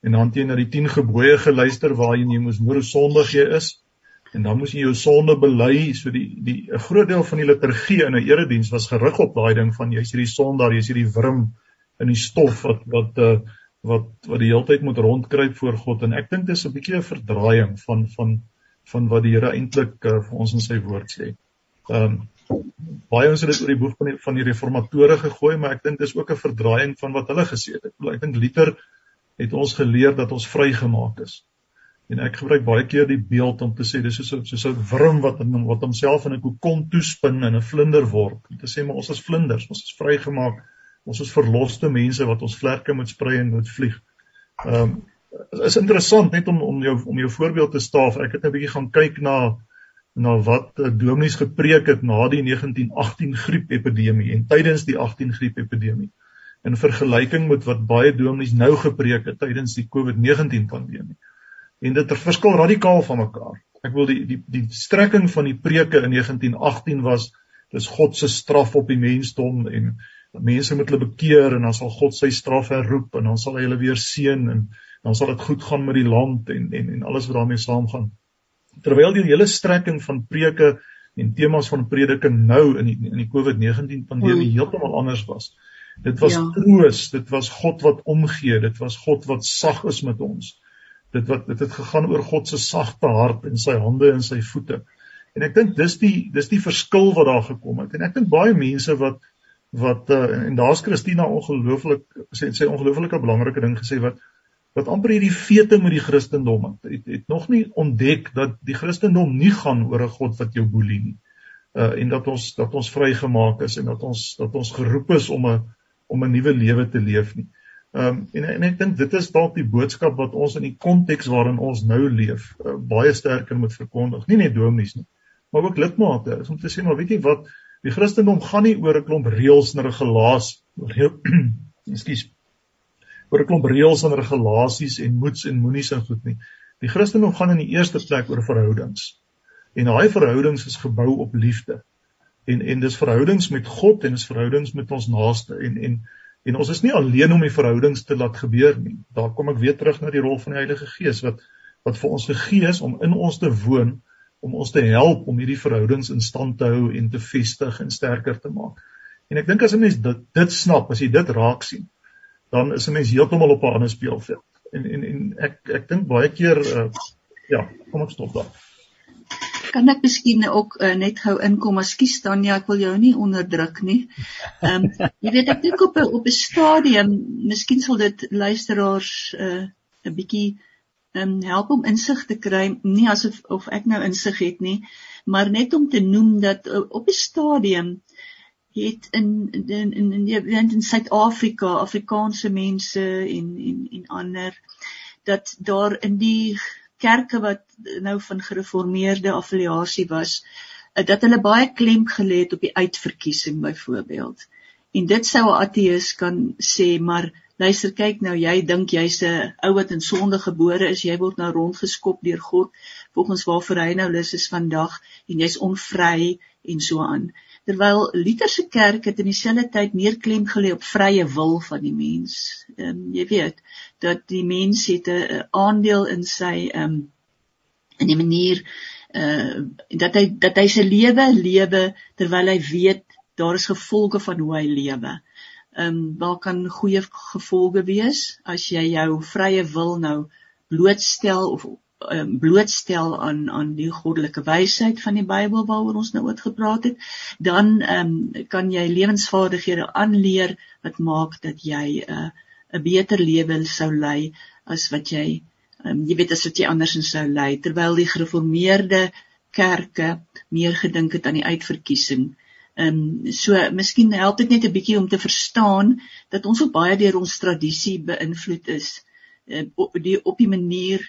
en dan jy na die 10 gebooie geluister waarin jy moes hoor hoe sondig jy is en dan moes jy jou sonde bely so die die 'n groot deel van die liturgie in 'n erediens was gerig op daai ding van jy's hierdie sondaar jy's hierdie wurm in die stof wat wat uh, wat wat die hele tyd moet rondkruip voor God en ek dink dis 'n bietjie 'n verdraaiing van van van wat die Here eintlik uh, vir ons in sy woord sê. Ehm um, baie ons het dit oor die boek van die van die reformatore gegooi maar ek dink dis ook 'n verdraaiing van wat hulle gesê het. Ek, ek dink Luther het ons geleer dat ons vrygemaak is. En ek gebruik baie keer die beeld om te sê dis soos soos 'n wurm wat in wat homself in 'n kokon toespin en 'n vlinder word. Om te sê maar ons is vlinders, ons is vrygemaak. Ons is verloste mense wat ons vlerke moet sprei en moet vlieg. Ehm um, is interessant net om om jou om jou voorbeeld te staaf. Ek het 'n bietjie gaan kyk na na wat dominees gepreek het na die 1918 griepepidemie en tydens die 18 griepepidemie in vergelyking met wat baie dominees nou gepreek het tydens die COVID-19 pandemie. En dit verskil radikaal van mekaar. Ek wil die die die strekking van die preke in 1918 was dis God se straf op die mensdom en mense moet hulle bekeer en dan sal God sy straf herroep en dan sal hy hulle weer seën en dan sal dit goed gaan met die land en en en alles wat daarmee saamgaan. Terwyl die hele strekking van preke en temas van prediking nou in die in die COVID-19 pandemie hmm. heeltemal anders was. Dit was ja. troos, dit was God wat omgee, dit was God wat sag is met ons. Dit wat dit het gegaan oor God se sagte hart en sy hande en sy voete. En ek dink dis die dis die verskil wat daar gekom het. En ek dink baie mense wat wat uh, en daar's Christina ongelooflik sê sy ongelooflike belangrike ding gesê wat wat amper hierdie fete met die Christendom het, het het nog nie ontdek dat die Christendom nie gaan oor 'n God wat jou boelie nie. Uh en dat ons dat ons vrygemaak is en dat ons dat ons geroep is om 'n om 'n nuwe lewe te leef nie. Um en en ek dink dit is dalk die boodskap wat ons in die konteks waarin ons nou leef uh, baie sterker moet verkondig. Nie net dominees nie, maar ook lidmate is om te sê maar weet jy wat die Christendom gaan nie oor 'n klomp reëls en regulaas ekskuus oor 'n klomp reëls en regulasies en moets en moenies en goed nie. Die Christendom gaan in die eerste plek oor verhoudings. En daai verhoudings is gebou op liefde. En en dis verhoudings met God en dis verhoudings met ons naaste. En en en ons is nie alleen om die verhoudings te laat gebeur nie. Daar kom ek weer terug na die rol van die Heilige Gees wat wat vir ons gegee is om in ons te woon om ons te help om hierdie verhoudings in stand te hou en te vestig en sterker te maak. En ek dink as 'n mens dit dit snap, as jy dit raak sien, dan is 'n mens heeltemal op 'n ander speelveld. En en en ek ek dink baie keer uh, ja, kom ek stop daar. Kan ek miskien ook uh, net gou inkom? Ekskuus Tanya, ek wil jou nie onderdruk nie. Ehm um, jy weet ek dink op 'n op 'n stadium, miskien sal dit luisteraars 'n uh, 'n bietjie um, help om insig te kry, nie asof of ek nou insig het nie, maar net om te noem dat uh, op 'n stadium het in in in in in, in Suid-Afrika Afrikaanse mense en en en ander dat daar in die kerke wat nou van gereformeerde affiliasie was uh, dat hulle baie klem gelê het op die uitverkiesing byvoorbeeld. En dit sou 'n ateïs kan sê, maar luister kyk nou jy dink jy's 'n ou wat in sonde gebore is jy word nou rondgeskop deur God volgens waarvoor hy nou lus is vandag en jy's onvry en so aan terwyl Luther se kerk het in dieselfde tyd meer klem gelê op vrye wil van die mens. Um, jy weet dat die mens het 'n aandeel in sy um, in die manier uh, dat hy dat hy sy lewe lewe terwyl hy weet daar is gevolge van hoe hy lewe. Ehm um, daar kan goeie gevolge wees as jy jou vrye wil nou blootstel of ehm um, blootstel aan aan die goddelike wysheid van die Bybel waaroor ons nou oor gepraat het, dan um, kan jy lewensvaardighede aanleer wat maak dat jy 'n uh, 'n beter lewe sou lei as wat jy um, jy weet as wat jy anders sou lei terwyl die gereformeerde kerke meer gedink het aan die uitverkiesing. Ehm um, so miskien help dit net 'n bietjie om te verstaan dat ons ook baie deur ons tradisie beïnvloed is uh, op die op die manier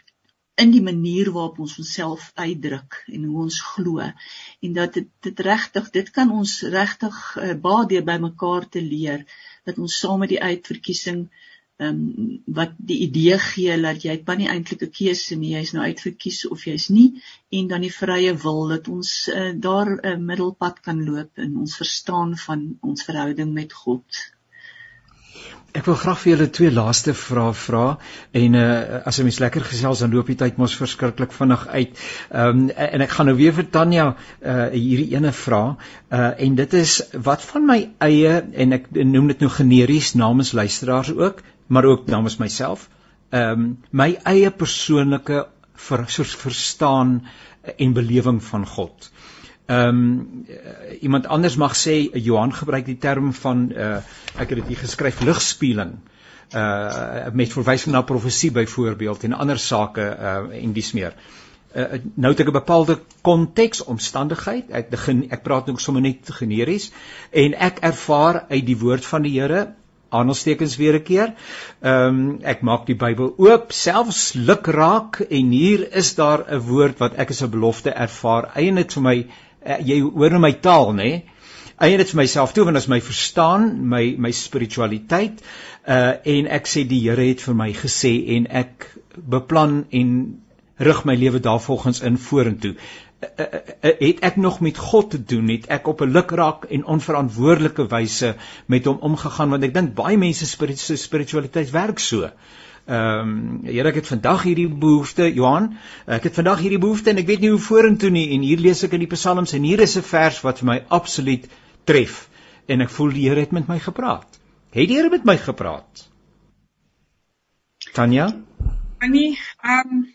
in die manier waarop ons onsself uitdruk en hoe ons glo en dat dit dit regtig dit kan ons regtig uh, baie deur bymekaar te leer dat ons saam met die uitverkiesing ehm um, wat die idee gee dat jy het nie eintlik 'n keuse nie, jy's nou uitverkies of jy's nie en dan die vrye wil dat ons uh, daar 'n uh, middelpad kan loop in ons verstaan van ons verhouding met God. Ek wil graag vir julle twee laaste vrae vra en uh, as 'n mens lekker gesels dan loop die tyd mos verskriklik vinnig uit. Ehm um, en ek gaan nou weer vir Tanya uh, hierdie ene vra uh, en dit is wat van my eie en ek noem dit nou generies namens luisteraars ook maar ook namens myself. Ehm um, my eie persoonlike ver, soos verstaan en belewing van God. Ehm um, iemand anders mag sê Johan gebruik die term van uh ek het dit hier geskryf ligspieeling uh met verwysing na profesie byvoorbeeld en ander sake uh en dis meer. Uh, nou het ek 'n bepaalde konteks omstandigheid ek ek praat nou sommer net generies en ek ervaar uit die woord van die Here aanstekens weer 'n keer. Ehm um, ek maak die Bybel oop, selfs luk raak en hier is daar 'n woord wat ek as 'n belofte ervaar. Eien dit vir my uh, jy hoor in my taal, nê? Nee? Eien dit vir myself toe want as my verstaan, my my spiritualiteit uh en ek sê die Here het vir my gesê en ek beplan en rig my lewe daarvolgens in vorentoe. Uh, uh, uh, het ek nog met God te doen het ek op 'n lukraak en onverantwoordelike wyse met hom omgegaan want ek dink baie mense se spiritualiteit werk so. Ehm um, Here ek het vandag hierdie behoefte Johan ek het vandag hierdie behoefte en ek weet nie hoe vorentoe nie en hier lees ek in die psalms en hier is 'n vers wat vir my absoluut tref en ek voel die Here het met my gepraat. Het die Here met my gepraat? Tanya? Annie, ehm um,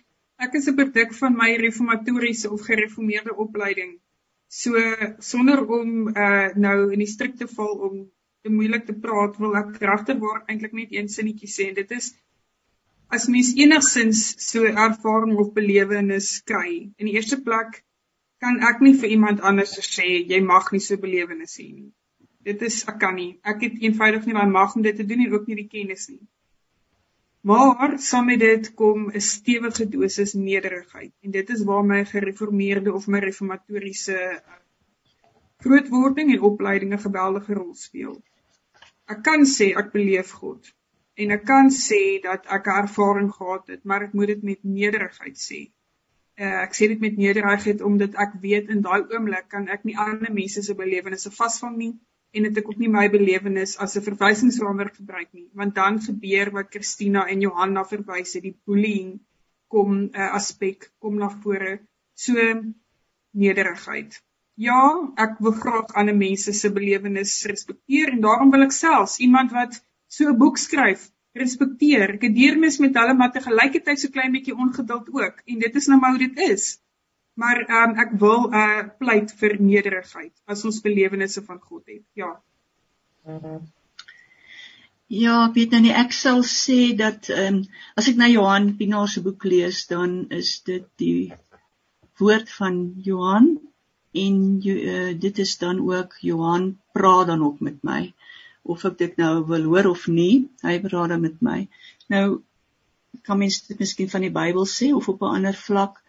ek is 'n produk van my reformatoriese of gereformeerde opleiding. So sonder om uh nou in die strikte val om te moeilik te praat, wil ek regtig waar eintlik net een sinnetjie sê en dit is as mens enigsins so ervaring of belewenis kry. In die eerste plek kan ek nie vir iemand anders sê jy mag nie so belewenis hê nie. Dit is ek kan nie. Ek het eenvoudig nie daai mag om dit te doen en ook nie die kennis nie. Maar saam met dit kom 'n stewige dosis nederigheid en dit is waar my gereformeerde of my reformatoriese uh, grootwording en opleiding 'n geweldige rol speel. Ek kan sê ek beleef God en ek kan sê dat ek 'n ervaring gehad het, maar ek moet dit met nederigheid sê. Uh, ek sê dit met nederigheid omdat ek weet in daai oomblik kan ek nie ander mense se belewennisse vasvang nie en dit ek ook nie my belewenis as 'n verwysingsraamwerk gebruik nie. Want dan gebeur wat Christina en Johanna verwys het die bullying kom 'n uh, aspek kom na vore. So nederigheid. Ja ek wil graag ander mense se belewenis respekteer en daarom wil ek selfs iemand wat so 'n boek skryf respekteer ek het deernis met hulle maar te gelykertyd so klein bietjie ongeduld ook en dit is nou maar hoe dit is Maar ehm um, ek wil 'n uh, pleit vir nederigheid as ons belewennisse van God het. Ja. Ja, weet nou nie ek sal sê dat ehm um, as ek na Johan Pinaar se boek lees, dan is dit die woord van Johan en uh, dit is dan ook Johan praat dan ook met my of ek dit nou wil hoor of nie, hy praat dan met my. Nou kan mens dit miskien van die Bybel sê of op 'n ander vlak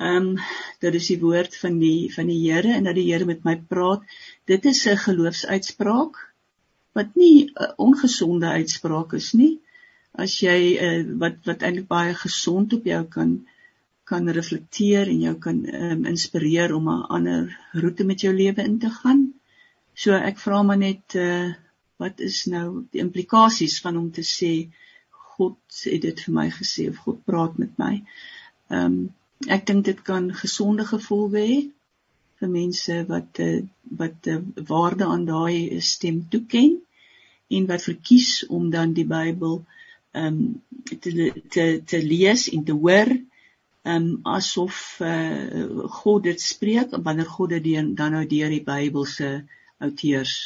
Ehm um, dit is die woord van die van die Here en dat die Here met my praat. Dit is 'n geloofsuitspraak wat nie 'n ongesonde uitspraak is nie. As jy uh, wat wat eintlik baie gesond op jou kan kan reflekteer en jou kan um, inspireer om 'n ander roete met jou lewe in te gaan. So ek vra maar net uh, wat is nou die implikasies van om te sê God het dit vir my gesê of God praat met my. Ehm um, ek dink dit kan gesonde gevolge hê vir mense wat uh, wat uh, waarde aan daai stem toeken en wat verkies om dan die Bybel ehm um, te te te lees en te hoor ehm um, asof uh, God dit spreek wanneer God dit dan nou deur die Bybel se outeurs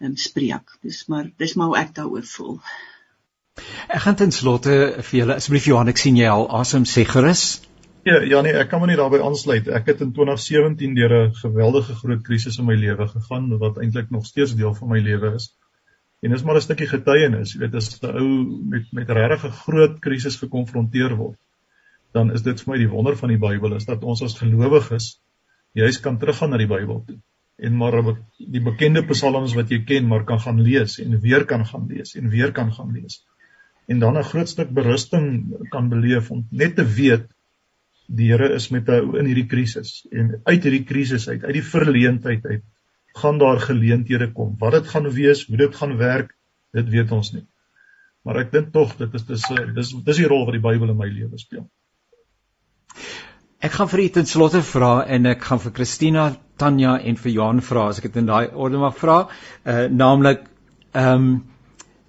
um, spreek. Dis maar dis maar hoe ek daaroor voel. Ek gaan ten slotte vir julle asseblief Johan ek sien jy al asem sê gerus. Ja, ja nee, ek kan maar nie daarbey aansluit. Ek het in 2017 deur 'n geweldige groot krisis in my lewe gegaan wat eintlik nog steeds deel van my lewe is. En dis maar 'n stukkie getuienis, jy weet, as 'n ou met met regtig 'n groot krisis gekonfronteer word, dan is dit vir my die wonder van die Bybel is dat ons as gelowiges juis kan teruggaan na die Bybel toe en maar die bekende psalms wat jy ken maar kan gaan lees en weer kan gaan lees en weer kan gaan lees. En dan 'n groot stuk berusting kan beleef om net te weet die Here is met jou in hierdie krisis en uit hierdie krisis uit, uit die verleentheid uit, gaan daar geleenthede kom. Wat dit gaan wees, hoe dit gaan werk, dit weet ons nie. Maar ek dink tog dit is dis dis dis die rol wat die Bybel in my lewe speel. Ek gaan vir u ten slotte vra en ek gaan vir Christina, Tanya en vir Johan vra as ek dit in daai orde mag vra, uh naamlik ehm um,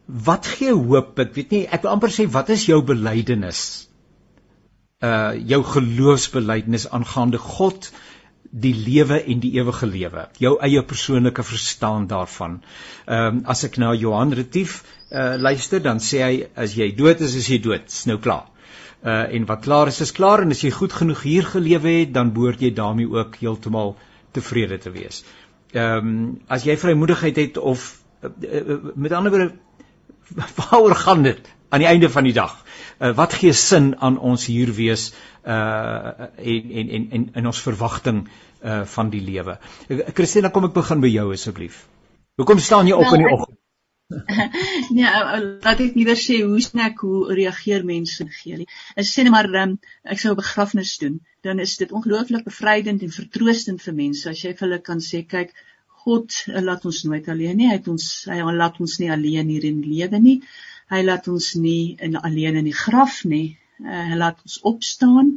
wat gee hoop? Ek weet nie, ek wil amper sê wat is jou belydenis? uh jou geloofsbelijdenis aangaande God die lewe en die ewige lewe jou eie persoonlike verstaan daarvan. Ehm um, as ek na Johan Retief uh luister dan sê hy as jy dood is is jy dood, is nou klaar. Uh en wat klaar is is klaar en as jy goed genoeg hier gelewe het dan behoort jy daarmee ook heeltemal tevrede te wees. Ehm um, as jy vrymoedigheid het of uh, uh, met ander woorde waaroor gaan dit aan die einde van die dag? Uh, wat gee sin aan ons hier wees uh en en en en in ons verwagting uh van die lewe. Christina, kom ek begin by jou asseblief. Hoekom staan jy op in die oggend? nee, laat ek liewer sê hoe snaak hoe reageer mense gee. As sê net maar um, ek sou 'n begrafnis doen, dan is dit ongelooflik bevrydend en vertroostend vir mense as jy vir hulle kan sê kyk God laat ons nooit alleen nie. Hy het ons hy laat ons nie alleen hier in lewe nie. Hy laat ons nie in alleen in die graf nie. Uh, hy laat ons opstaan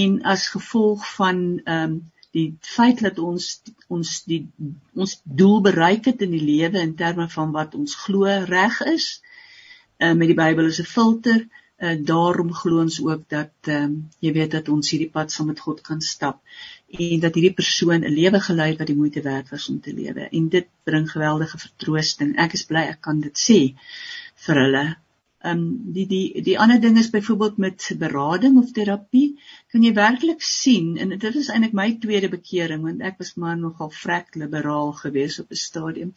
en as gevolg van ehm um, die feit dat ons ons die ons doel bereik het in die lewe in terme van wat ons glo reg is. Uh, met die Bybel as 'n filter. Uh, daarom glo ons ook dat um, jy weet dat ons hierdie pad saam met God kan stap en dat hierdie persoon 'n lewe gelei het wat die moeite werd was om te lewe. En dit bring geweldige vertroosting. Ek is bly ek kan dit sê vir hulle Ehm um, die die die ander ding is byvoorbeeld met berading of terapie kan jy werklik sien en dit is eintlik my tweede bekering want ek was maar nogal vrek liberaal geweest op 'n stadium.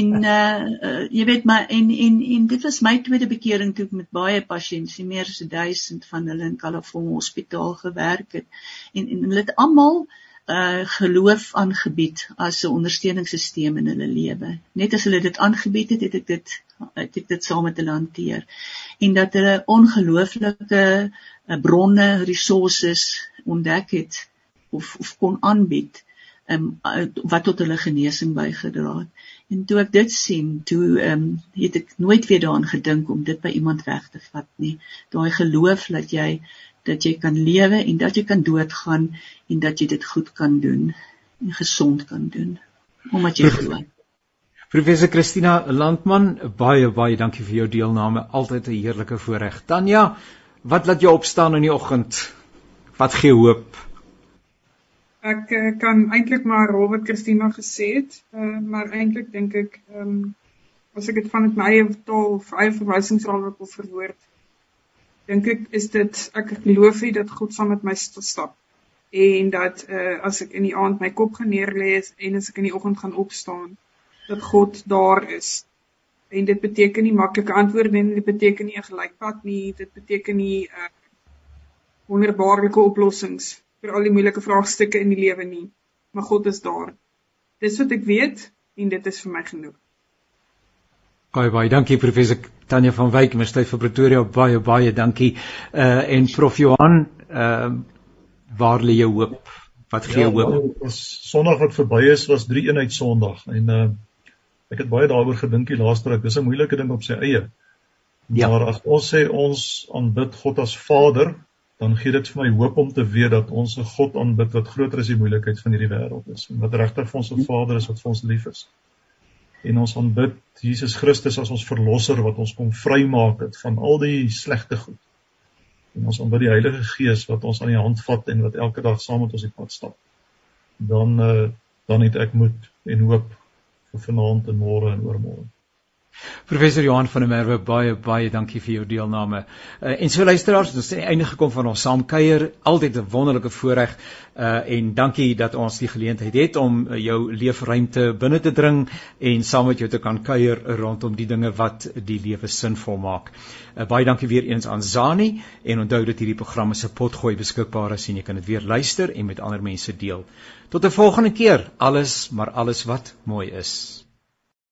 En uh, uh jy weet maar en en en dit was my tweede bekering toe ek met baie pasiënte, meer as 1000 van hulle in California Hospitaal gewerk het. En en hulle het almal uh geloof aangebied as 'n ondersteuningssisteem in hulle lewe. Net as hulle dit aangebied het, het ek dit het ek dit saam met hulle hanteer. En dat hulle ongelooflike uh, bronne, resources ontdek het of of kon aanbied um, wat tot hulle genesing bygedra het. En toe ek dit sien, toe ehm um, het ek nooit weer daaraan gedink om dit by iemand weg te vat nie. Daai geloof dat jy dat jy kan lewe en dat jy kan doodgaan en dat jy dit goed kan doen en gesond kan doen omdat jy glo. Professor Christina Landman, baie baie dankie vir jou deelname. Altyd 'n heerlike voorreg. Tanya, wat laat jou opstaan in die oggend? Wat gee hoop? Ek uh, kan eintlik maar hoor wat Christina gesê het, uh, maar eintlik dink ek ehm um, as ek dit van my eie taal of eie verwysingsraal wil verwoord, dink ek is dit ek geloof nie dat God saam met my stap en dat uh, as ek in die aand my kop geneer lê en as ek in die oggend gaan opstaan dat God daar is. En dit beteken nie maklike antwoorde nie dit beteken nie 'n gelykpad nie dit beteken nie uh, wonderbaarlike oplossings vir al die moeilike vraagstukke in die lewe nie. Maar God is daar. Dis wat ek weet en dit is vir my genoeg Baie baie dankie professor Tanya van Wyk Universiteit van Pretoria baie baie dankie. Uh en prof Johan, uh waar lê jou hoop? Wat gee ja, hoop? Ons Sondag wat verby is was drie eenheid Sondag en uh ek het baie daaroor gedink die laaste ruk. Dis 'n moeilike ding op sy eie. Ja. Maar as ons sê ons aanbid God as Vader, dan gee dit vir my hoop om te weet dat ons 'n God aanbid wat groter is die moeilikheid van hierdie wêreld is en wat regtig vir ons 'n Vader is wat vir ons lief is en ons aanbid Jesus Christus as ons verlosser wat ons kom vrymaak het van al die slegte goed. En ons aanbid die Heilige Gees wat ons aan die hand vat en wat elke dag saam met ons die pad stap. Dan uh, dan het ek moed en hoop vir vanaand en môre en oormôre. Professor Johan van der Merwe baie baie dankie vir jou deelname. Uh, en so luisteraars, ons het aan die einde gekom van ons saamkuier. Altyd 'n wonderlike voorreg uh en dankie dat ons die geleentheid het om uh, jou leefruimte binne te dring en saam met jou te kan kuier rondom die dinge wat die lewe sinvol maak. Uh, baie dankie weer eens aan Zani en onthou dat hierdie programme se potgooi beskikbaar is en jy kan dit weer luister en met ander mense deel. Tot 'n volgende keer. Alles maar alles wat mooi is.